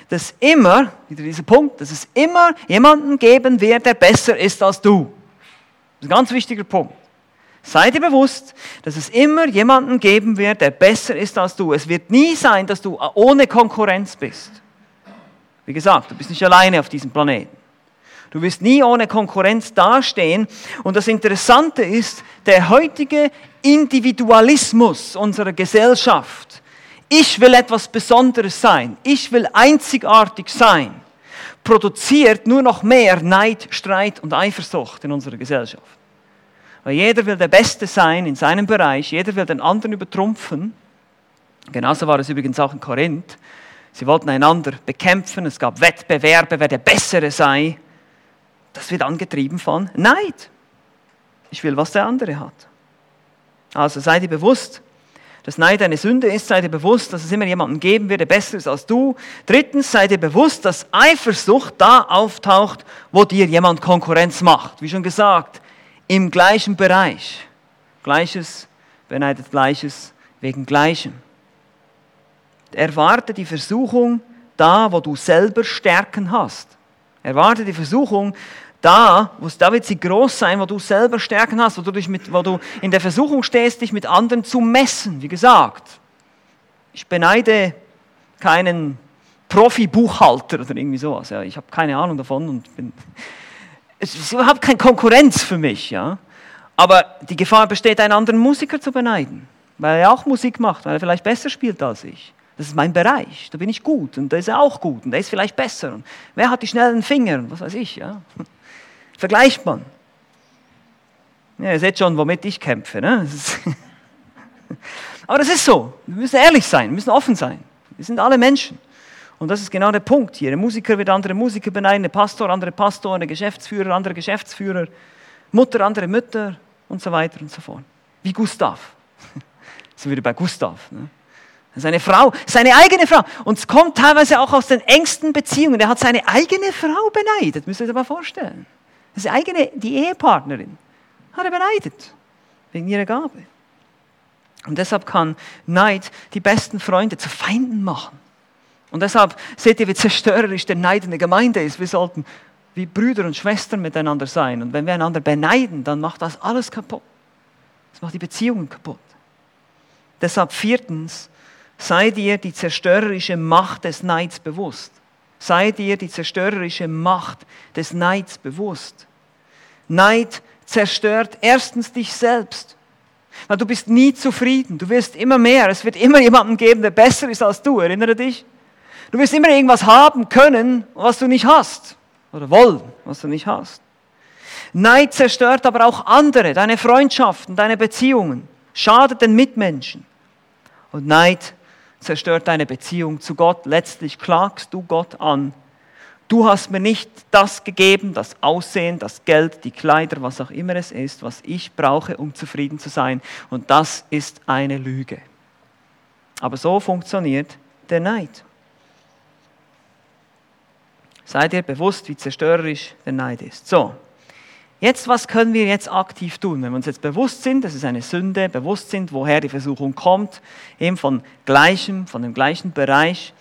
[SPEAKER 1] dass immer, wieder dieser Punkt, dass es immer jemanden geben wird, der besser ist als du. Das ist ein ganz wichtiger Punkt. Sei dir bewusst, dass es immer jemanden geben wird, der besser ist als du. Es wird nie sein, dass du ohne Konkurrenz bist. Wie gesagt, du bist nicht alleine auf diesem Planeten. Du wirst nie ohne Konkurrenz dastehen. Und das Interessante ist, der heutige Individualismus unserer Gesellschaft ich will etwas Besonderes sein, ich will einzigartig sein, produziert nur noch mehr Neid, Streit und Eifersucht in unserer Gesellschaft. Weil jeder will der Beste sein in seinem Bereich, jeder will den anderen übertrumpfen. Genauso war es übrigens auch in Korinth. Sie wollten einander bekämpfen, es gab Wettbewerbe, wer der Bessere sei. Das wird angetrieben von Neid. Ich will, was der andere hat. Also sei dir bewusst, dass Neid eine Sünde ist, sei dir bewusst, dass es immer jemanden geben wird, der besser ist als du. Drittens, sei dir bewusst, dass Eifersucht da auftaucht, wo dir jemand Konkurrenz macht. Wie schon gesagt, im gleichen Bereich. Gleiches beneidet Gleiches wegen Gleichem. Erwarte die Versuchung da, wo du selber Stärken hast. Erwarte die Versuchung da, wo da wird sie groß sein, wo du selber Stärken hast, wo du, dich mit, wo du in der Versuchung stehst, dich mit anderen zu messen. Wie gesagt, ich beneide keinen Profi-Buchhalter oder irgendwie sowas. Ja. Ich habe keine Ahnung davon und bin, es ist überhaupt keine Konkurrenz für mich. Ja. Aber die Gefahr besteht, einen anderen Musiker zu beneiden, weil er auch Musik macht, weil er vielleicht besser spielt als ich. Das ist mein Bereich, da bin ich gut und da ist er auch gut und der ist vielleicht besser. Und wer hat die schnellen Finger was weiß ich. Ja. Vergleicht man. Ja, ihr seht schon, womit ich kämpfe. Ne? [LAUGHS] Aber das ist so. Wir müssen ehrlich sein, wir müssen offen sein. Wir sind alle Menschen. Und das ist genau der Punkt hier. Ein Musiker wird andere Musiker beneiden, ein Pastor, andere Pastor, ein Geschäftsführer, andere Geschäftsführer, Mutter, andere Mütter und so weiter und so fort. Wie Gustav. [LAUGHS] sind wir bei Gustav. Ne? Seine Frau, seine eigene Frau. Und es kommt teilweise auch aus den engsten Beziehungen. Er hat seine eigene Frau beneidet. Müsst ihr euch mal vorstellen. Das eigene, die Ehepartnerin hat er beneidet. Wegen ihrer Gabe. Und deshalb kann Neid die besten Freunde zu Feinden machen. Und deshalb seht ihr, wie zerstörerisch der Neid in der Gemeinde ist. Wir sollten wie Brüder und Schwestern miteinander sein. Und wenn wir einander beneiden, dann macht das alles kaputt. Das macht die Beziehungen kaputt. Deshalb viertens, sei dir die zerstörerische Macht des Neids bewusst. Sei dir die zerstörerische Macht des Neids bewusst. Neid zerstört erstens dich selbst. Weil du bist nie zufrieden. Du wirst immer mehr. Es wird immer jemanden geben, der besser ist als du. Erinnere dich? Du wirst immer irgendwas haben können, was du nicht hast. Oder wollen, was du nicht hast. Neid zerstört aber auch andere, deine Freundschaften, deine Beziehungen, schadet den Mitmenschen. Und Neid zerstört deine Beziehung zu Gott. Letztlich klagst du Gott an. Du hast mir nicht das gegeben, das Aussehen, das Geld, die Kleider, was auch immer es ist, was ich brauche, um zufrieden zu sein. Und das ist eine Lüge. Aber so funktioniert der Neid. Sei dir bewusst, wie zerstörerisch der Neid ist. So, jetzt, was können wir jetzt aktiv tun? Wenn wir uns jetzt bewusst sind, das ist eine Sünde, bewusst sind, woher die Versuchung kommt, eben von gleichem, von dem gleichen Bereich,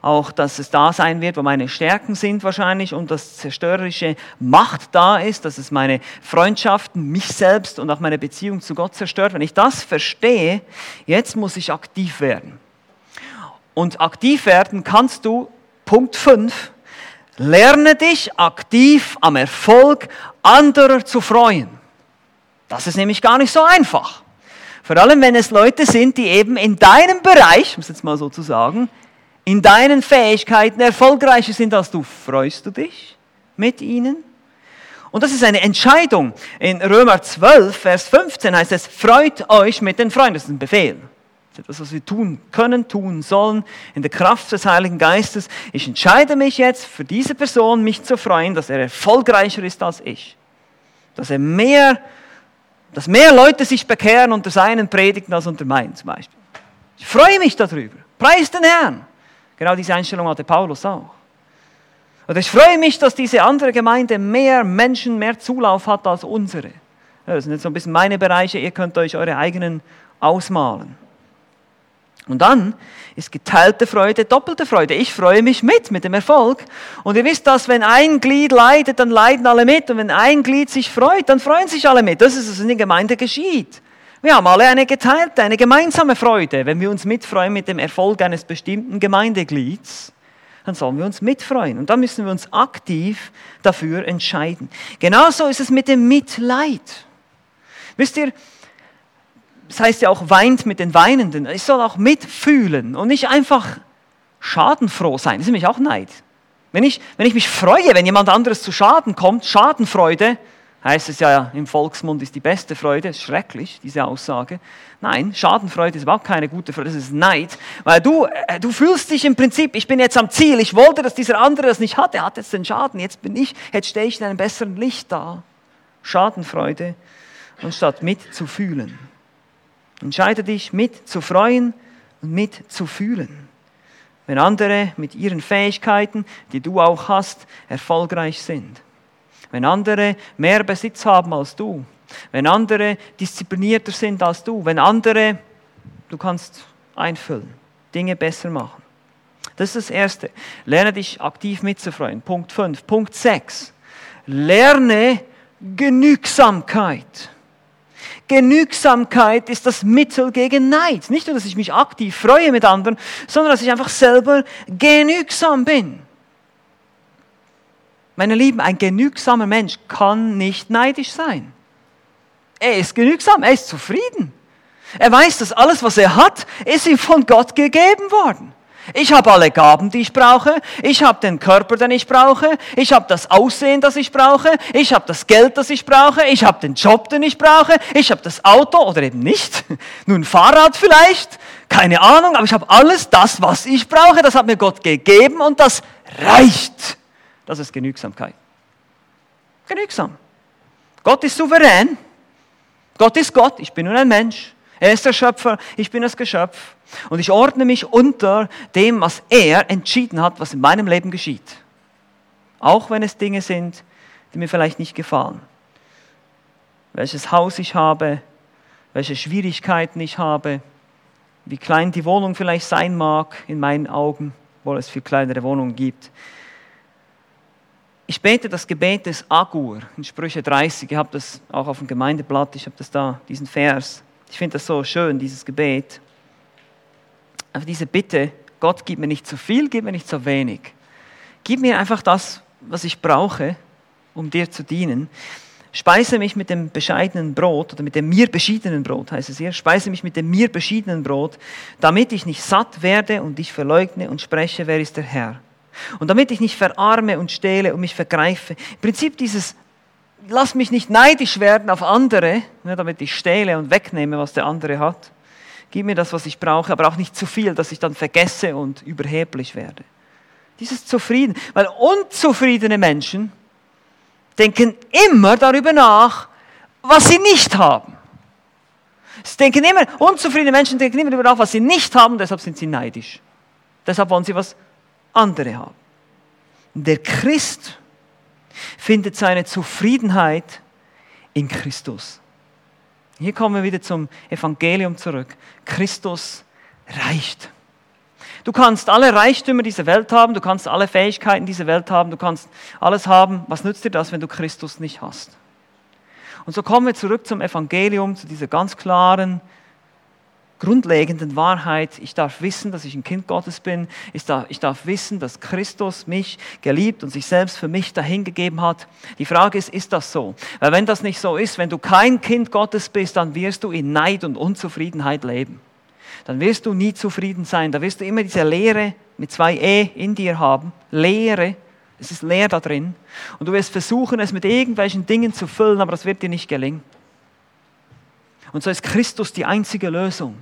[SPEAKER 1] auch, dass es da sein wird, wo meine Stärken sind wahrscheinlich und dass zerstörerische Macht da ist, dass es meine Freundschaften, mich selbst und auch meine Beziehung zu Gott zerstört. Wenn ich das verstehe, jetzt muss ich aktiv werden. Und aktiv werden kannst du, Punkt 5, Lerne dich aktiv am Erfolg anderer zu freuen. Das ist nämlich gar nicht so einfach. Vor allem, wenn es Leute sind, die eben in deinem Bereich, muss jetzt mal so zu sagen, in deinen Fähigkeiten erfolgreicher sind als du. Freust du dich mit ihnen? Und das ist eine Entscheidung. In Römer 12, Vers 15 heißt es, freut euch mit den Freunden. Das ist ein Befehl. Etwas, was wir tun können, tun sollen, in der Kraft des Heiligen Geistes. Ich entscheide mich jetzt für diese Person, mich zu freuen, dass er erfolgreicher ist als ich. Dass er mehr, dass mehr Leute sich bekehren unter seinen Predigten als unter meinen zum Beispiel. Ich freue mich darüber. Preis den Herrn. Genau diese Einstellung hatte Paulus auch. Und ich freue mich, dass diese andere Gemeinde mehr Menschen, mehr Zulauf hat als unsere. Das sind jetzt so ein bisschen meine Bereiche, ihr könnt euch eure eigenen ausmalen. Und dann ist geteilte Freude doppelte Freude. Ich freue mich mit, mit dem Erfolg. Und ihr wisst, dass wenn ein Glied leidet, dann leiden alle mit. Und wenn ein Glied sich freut, dann freuen sich alle mit. Das ist, was in der Gemeinde geschieht. Wir haben alle eine geteilte, eine gemeinsame Freude. Wenn wir uns mitfreuen mit dem Erfolg eines bestimmten Gemeindeglieds, dann sollen wir uns mitfreuen. Und da müssen wir uns aktiv dafür entscheiden. Genauso ist es mit dem Mitleid. Wisst ihr, das heißt ja auch, weint mit den Weinenden. Ich soll auch mitfühlen und nicht einfach schadenfroh sein. Das ist nämlich auch Neid. Wenn ich, wenn ich mich freue, wenn jemand anderes zu Schaden kommt, Schadenfreude, heißt es ja im Volksmund ist die beste Freude, ist schrecklich, diese Aussage. Nein, Schadenfreude ist überhaupt keine gute Freude, das ist Neid. Weil du, äh, du fühlst dich im Prinzip, ich bin jetzt am Ziel, ich wollte, dass dieser andere das nicht hat, er hat jetzt den Schaden, jetzt bin ich, jetzt stehe ich in einem besseren Licht da. Schadenfreude, anstatt mitzufühlen. Entscheide dich, mit zu freuen und mit zu fühlen. Wenn andere mit ihren Fähigkeiten, die du auch hast, erfolgreich sind. Wenn andere mehr Besitz haben als du. Wenn andere disziplinierter sind als du. Wenn andere, du kannst einfüllen, Dinge besser machen. Das ist das Erste. Lerne dich aktiv mitzufreuen. Punkt 5. Punkt 6. Lerne Genügsamkeit. Genügsamkeit ist das Mittel gegen Neid. Nicht nur, dass ich mich aktiv freue mit anderen, sondern dass ich einfach selber genügsam bin. Meine Lieben, ein genügsamer Mensch kann nicht neidisch sein. Er ist genügsam, er ist zufrieden. Er weiß, dass alles, was er hat, ist ihm von Gott gegeben worden. Ich habe alle Gaben, die ich brauche. Ich habe den Körper, den ich brauche. Ich habe das Aussehen, das ich brauche. Ich habe das Geld, das ich brauche. Ich habe den Job, den ich brauche. Ich habe das Auto oder eben nicht. [LAUGHS] Nur ein Fahrrad vielleicht. Keine Ahnung, aber ich habe alles das, was ich brauche. Das hat mir Gott gegeben und das reicht. Das ist Genügsamkeit. Genügsam. Gott ist souverän. Gott ist Gott. Ich bin nur ein Mensch. Er ist der Schöpfer. Ich bin das Geschöpf. Und ich ordne mich unter dem, was er entschieden hat, was in meinem Leben geschieht. Auch wenn es Dinge sind, die mir vielleicht nicht gefallen. Welches Haus ich habe, welche Schwierigkeiten ich habe, wie klein die Wohnung vielleicht sein mag, in meinen Augen, obwohl es viel kleinere Wohnungen gibt. Ich bete das Gebet des Agur in Sprüche 30. Ich habe das auch auf dem Gemeindeblatt, ich habe das da, diesen Vers. Ich finde das so schön, dieses Gebet. Einfach diese Bitte, Gott, gib mir nicht zu viel, gib mir nicht zu wenig. Gib mir einfach das, was ich brauche, um dir zu dienen. Speise mich mit dem bescheidenen Brot oder mit dem mir beschiedenen Brot, heißt es hier. Speise mich mit dem mir beschiedenen Brot, damit ich nicht satt werde und dich verleugne und spreche, wer ist der Herr. Und damit ich nicht verarme und stehle und mich vergreife. Im Prinzip dieses, lass mich nicht neidisch werden auf andere, ne, damit ich stehle und wegnehme, was der andere hat. Gib mir das, was ich brauche, aber auch nicht zu viel, dass ich dann vergesse und überheblich werde. Dieses Zufrieden, weil unzufriedene Menschen denken immer darüber nach, was sie nicht haben. Sie denken immer, unzufriedene Menschen denken immer darüber nach, was sie nicht haben, deshalb sind sie neidisch. Deshalb wollen sie was andere haben. Der Christ findet seine Zufriedenheit in Christus. Hier kommen wir wieder zum Evangelium zurück. Christus reicht. Du kannst alle Reichtümer dieser Welt haben, du kannst alle Fähigkeiten dieser Welt haben, du kannst alles haben. Was nützt dir das, wenn du Christus nicht hast? Und so kommen wir zurück zum Evangelium, zu dieser ganz klaren, grundlegenden Wahrheit. Ich darf wissen, dass ich ein Kind Gottes bin. Ich darf, ich darf wissen, dass Christus mich geliebt und sich selbst für mich dahingegeben hat. Die Frage ist, ist das so? Weil wenn das nicht so ist, wenn du kein Kind Gottes bist, dann wirst du in Neid und Unzufriedenheit leben. Dann wirst du nie zufrieden sein. Da wirst du immer diese Leere mit zwei E in dir haben. Leere. Es ist leer da drin. Und du wirst versuchen, es mit irgendwelchen Dingen zu füllen, aber das wird dir nicht gelingen. Und so ist Christus die einzige Lösung.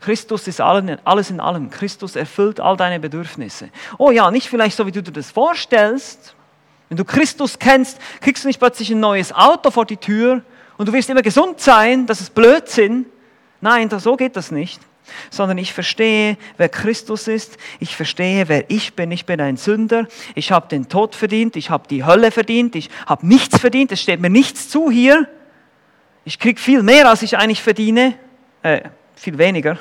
[SPEAKER 1] Christus ist alles in allem. Christus erfüllt all deine Bedürfnisse. Oh ja, nicht vielleicht so, wie du dir das vorstellst. Wenn du Christus kennst, kriegst du nicht plötzlich ein neues Auto vor die Tür und du wirst immer gesund sein. Das ist Blödsinn. Nein, so geht das nicht. Sondern ich verstehe, wer Christus ist. Ich verstehe, wer ich bin. Ich bin ein Sünder. Ich habe den Tod verdient. Ich habe die Hölle verdient. Ich habe nichts verdient. Es steht mir nichts zu hier. Ich kriege viel mehr, als ich eigentlich verdiene. Äh, viel weniger.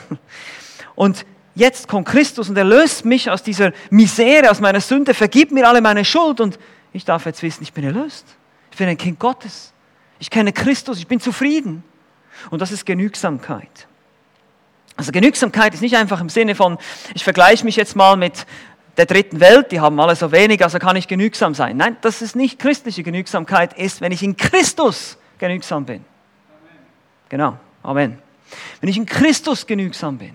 [SPEAKER 1] Und jetzt kommt Christus und er löst mich aus dieser Misere, aus meiner Sünde, vergibt mir alle meine Schuld und ich darf jetzt wissen, ich bin erlöst. Ich bin ein Kind Gottes. Ich kenne Christus, ich bin zufrieden. Und das ist Genügsamkeit. Also Genügsamkeit ist nicht einfach im Sinne von, ich vergleiche mich jetzt mal mit der dritten Welt, die haben alle so wenig, also kann ich genügsam sein. Nein, das ist nicht christliche Genügsamkeit, ist, wenn ich in Christus genügsam bin. Amen. Genau, Amen. Wenn ich in Christus genügsam bin,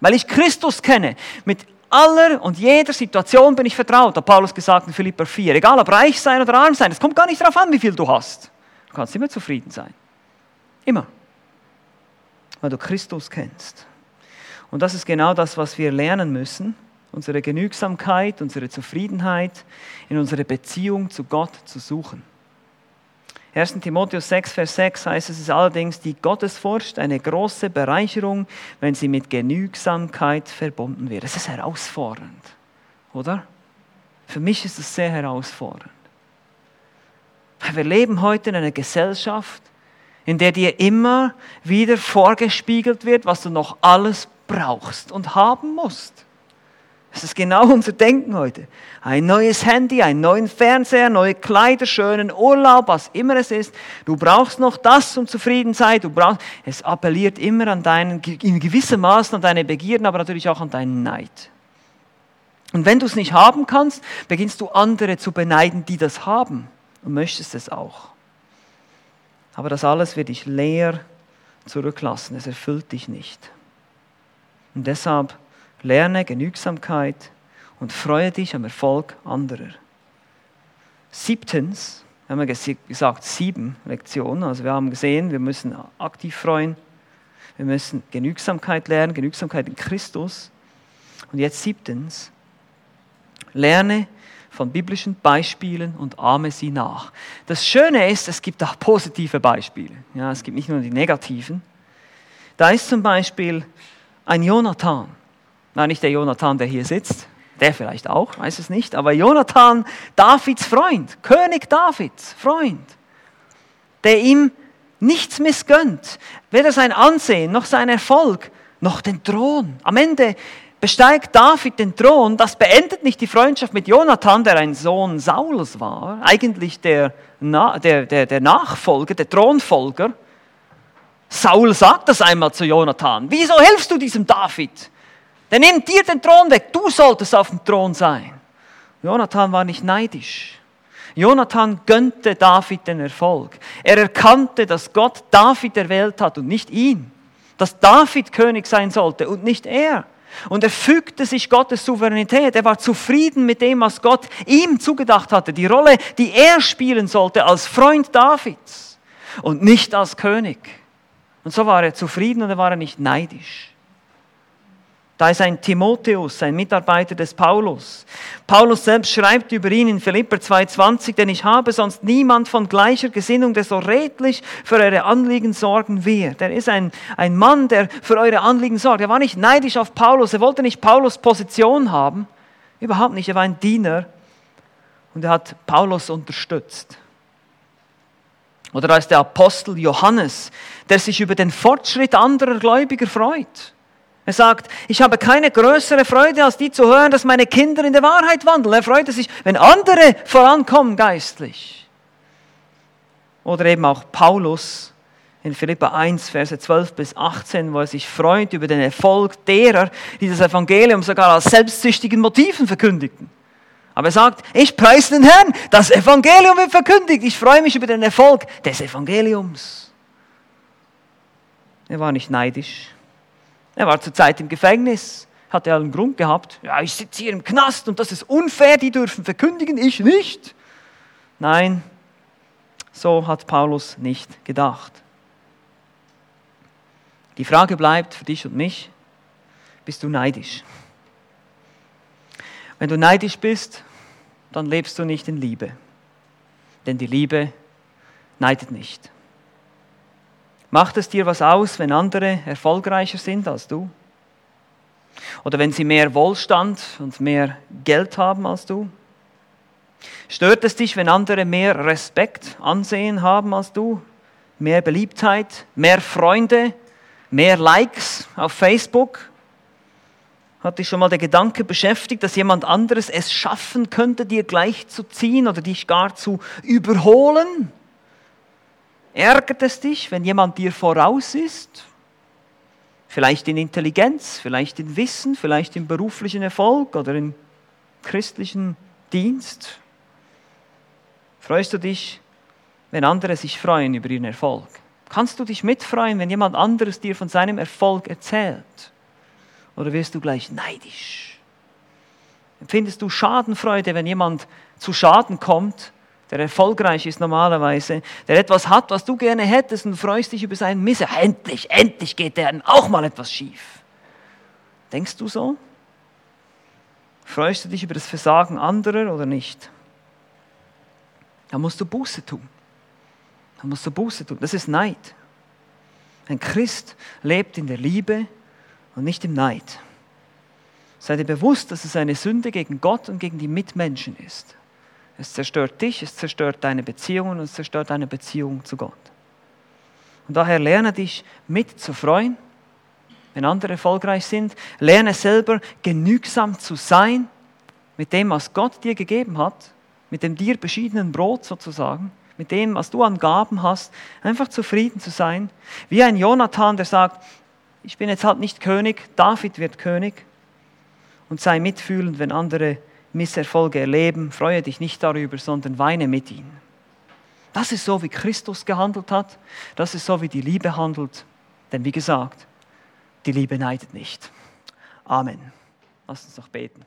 [SPEAKER 1] weil ich Christus kenne, mit aller und jeder Situation bin ich vertraut, hat Paulus gesagt in Philipper 4. Egal ob reich sein oder arm sein, es kommt gar nicht darauf an, wie viel du hast. Du kannst immer zufrieden sein. Immer. Weil du Christus kennst. Und das ist genau das, was wir lernen müssen. Unsere Genügsamkeit, unsere Zufriedenheit in unserer Beziehung zu Gott zu suchen. 1. Timotheus 6, Vers 6 heißt es ist allerdings die Gottesfurcht eine große Bereicherung, wenn sie mit Genügsamkeit verbunden wird. Das ist herausfordernd, oder? Für mich ist es sehr herausfordernd. Wir leben heute in einer Gesellschaft, in der dir immer wieder vorgespiegelt wird, was du noch alles brauchst und haben musst. Das ist genau unser Denken heute. Ein neues Handy, einen neuen Fernseher, neue Kleider, schönen Urlaub, was immer es ist. Du brauchst noch das, um zufrieden zu sein. Du brauchst, es appelliert immer an deinen, in gewissem Maßen an deine Begierden, aber natürlich auch an deinen Neid. Und wenn du es nicht haben kannst, beginnst du andere zu beneiden, die das haben und möchtest es auch. Aber das alles wird dich leer zurücklassen. Es erfüllt dich nicht. Und deshalb Lerne Genügsamkeit und freue dich am Erfolg anderer. Siebtens, haben wir gesagt, sieben Lektionen. Also wir haben gesehen, wir müssen aktiv freuen. Wir müssen Genügsamkeit lernen, Genügsamkeit in Christus. Und jetzt siebtens, lerne von biblischen Beispielen und ahme sie nach. Das Schöne ist, es gibt auch positive Beispiele. Ja, es gibt nicht nur die negativen. Da ist zum Beispiel ein Jonathan. Nein, nicht der Jonathan, der hier sitzt. Der vielleicht auch, weiß es nicht. Aber Jonathan, Davids Freund, König Davids Freund, der ihm nichts missgönnt. Weder sein Ansehen noch sein Erfolg, noch den Thron. Am Ende besteigt David den Thron. Das beendet nicht die Freundschaft mit Jonathan, der ein Sohn Sauls war, eigentlich der, der, der, der Nachfolger, der Thronfolger. Saul sagt das einmal zu Jonathan. Wieso hilfst du diesem David? Der nimmt dir den Thron weg. Du solltest auf dem Thron sein. Jonathan war nicht neidisch. Jonathan gönnte David den Erfolg. Er erkannte, dass Gott David erwählt hat und nicht ihn. Dass David König sein sollte und nicht er. Und er fügte sich Gottes Souveränität. Er war zufrieden mit dem, was Gott ihm zugedacht hatte. Die Rolle, die er spielen sollte als Freund Davids und nicht als König. Und so war er zufrieden und er war nicht neidisch. Da ist ein Timotheus, ein Mitarbeiter des Paulus. Paulus selbst schreibt über ihn in Philipper 2,20, denn ich habe sonst niemand von gleicher Gesinnung, der so redlich für eure Anliegen sorgen wird. Er ist ein, ein Mann, der für eure Anliegen sorgt. Er war nicht neidisch auf Paulus, er wollte nicht Paulus Position haben. Überhaupt nicht, er war ein Diener und er hat Paulus unterstützt. Oder da ist der Apostel Johannes, der sich über den Fortschritt anderer Gläubiger freut. Er sagt, ich habe keine größere Freude, als die zu hören, dass meine Kinder in der Wahrheit wandeln. Er freute sich, wenn andere vorankommen geistlich. Oder eben auch Paulus in Philippa 1, Verse 12 bis 18, wo er sich freut über den Erfolg derer, die das Evangelium sogar aus selbstsüchtigen Motiven verkündigten. Aber er sagt, ich preise den Herrn, das Evangelium wird verkündigt. Ich freue mich über den Erfolg des Evangeliums. Er war nicht neidisch. Er war zurzeit im Gefängnis, hatte einen Grund gehabt. Ja, ich sitze hier im Knast und das ist unfair, die dürfen verkündigen, ich nicht. Nein, so hat Paulus nicht gedacht. Die Frage bleibt für dich und mich, bist du neidisch? Wenn du neidisch bist, dann lebst du nicht in Liebe. Denn die Liebe neidet nicht. Macht es dir was aus, wenn andere erfolgreicher sind als du? Oder wenn sie mehr Wohlstand und mehr Geld haben als du? Stört es dich, wenn andere mehr Respekt, Ansehen haben als du? Mehr Beliebtheit, mehr Freunde, mehr Likes auf Facebook? Hat dich schon mal der Gedanke beschäftigt, dass jemand anderes es schaffen könnte, dir gleichzuziehen oder dich gar zu überholen? Ärgert es dich, wenn jemand dir voraus ist? Vielleicht in Intelligenz, vielleicht in Wissen, vielleicht im beruflichen Erfolg oder im christlichen Dienst? Freust du dich, wenn andere sich freuen über ihren Erfolg? Kannst du dich mitfreuen, wenn jemand anderes dir von seinem Erfolg erzählt? Oder wirst du gleich neidisch? Empfindest du Schadenfreude, wenn jemand zu Schaden kommt, der erfolgreich ist normalerweise, der etwas hat, was du gerne hättest und freust dich über seinen Misse. Endlich, endlich geht der auch mal etwas schief. Denkst du so? Freust du dich über das Versagen anderer oder nicht? Da musst du Buße tun. Da musst du Buße tun. Das ist Neid. Ein Christ lebt in der Liebe und nicht im Neid. Sei dir bewusst, dass es eine Sünde gegen Gott und gegen die Mitmenschen ist. Es zerstört dich, es zerstört deine Beziehungen und es zerstört deine Beziehung zu Gott. Und daher lerne dich mit zu freuen, wenn andere erfolgreich sind. Lerne selber genügsam zu sein mit dem, was Gott dir gegeben hat, mit dem dir beschiedenen Brot sozusagen, mit dem, was du an Gaben hast, einfach zufrieden zu sein. Wie ein Jonathan, der sagt, ich bin jetzt halt nicht König, David wird König. Und sei mitfühlend, wenn andere Misserfolge erleben, freue dich nicht darüber, sondern weine mit ihnen. Das ist so, wie Christus gehandelt hat. Das ist so, wie die Liebe handelt. Denn wie gesagt, die Liebe neidet nicht. Amen. Lass uns noch beten.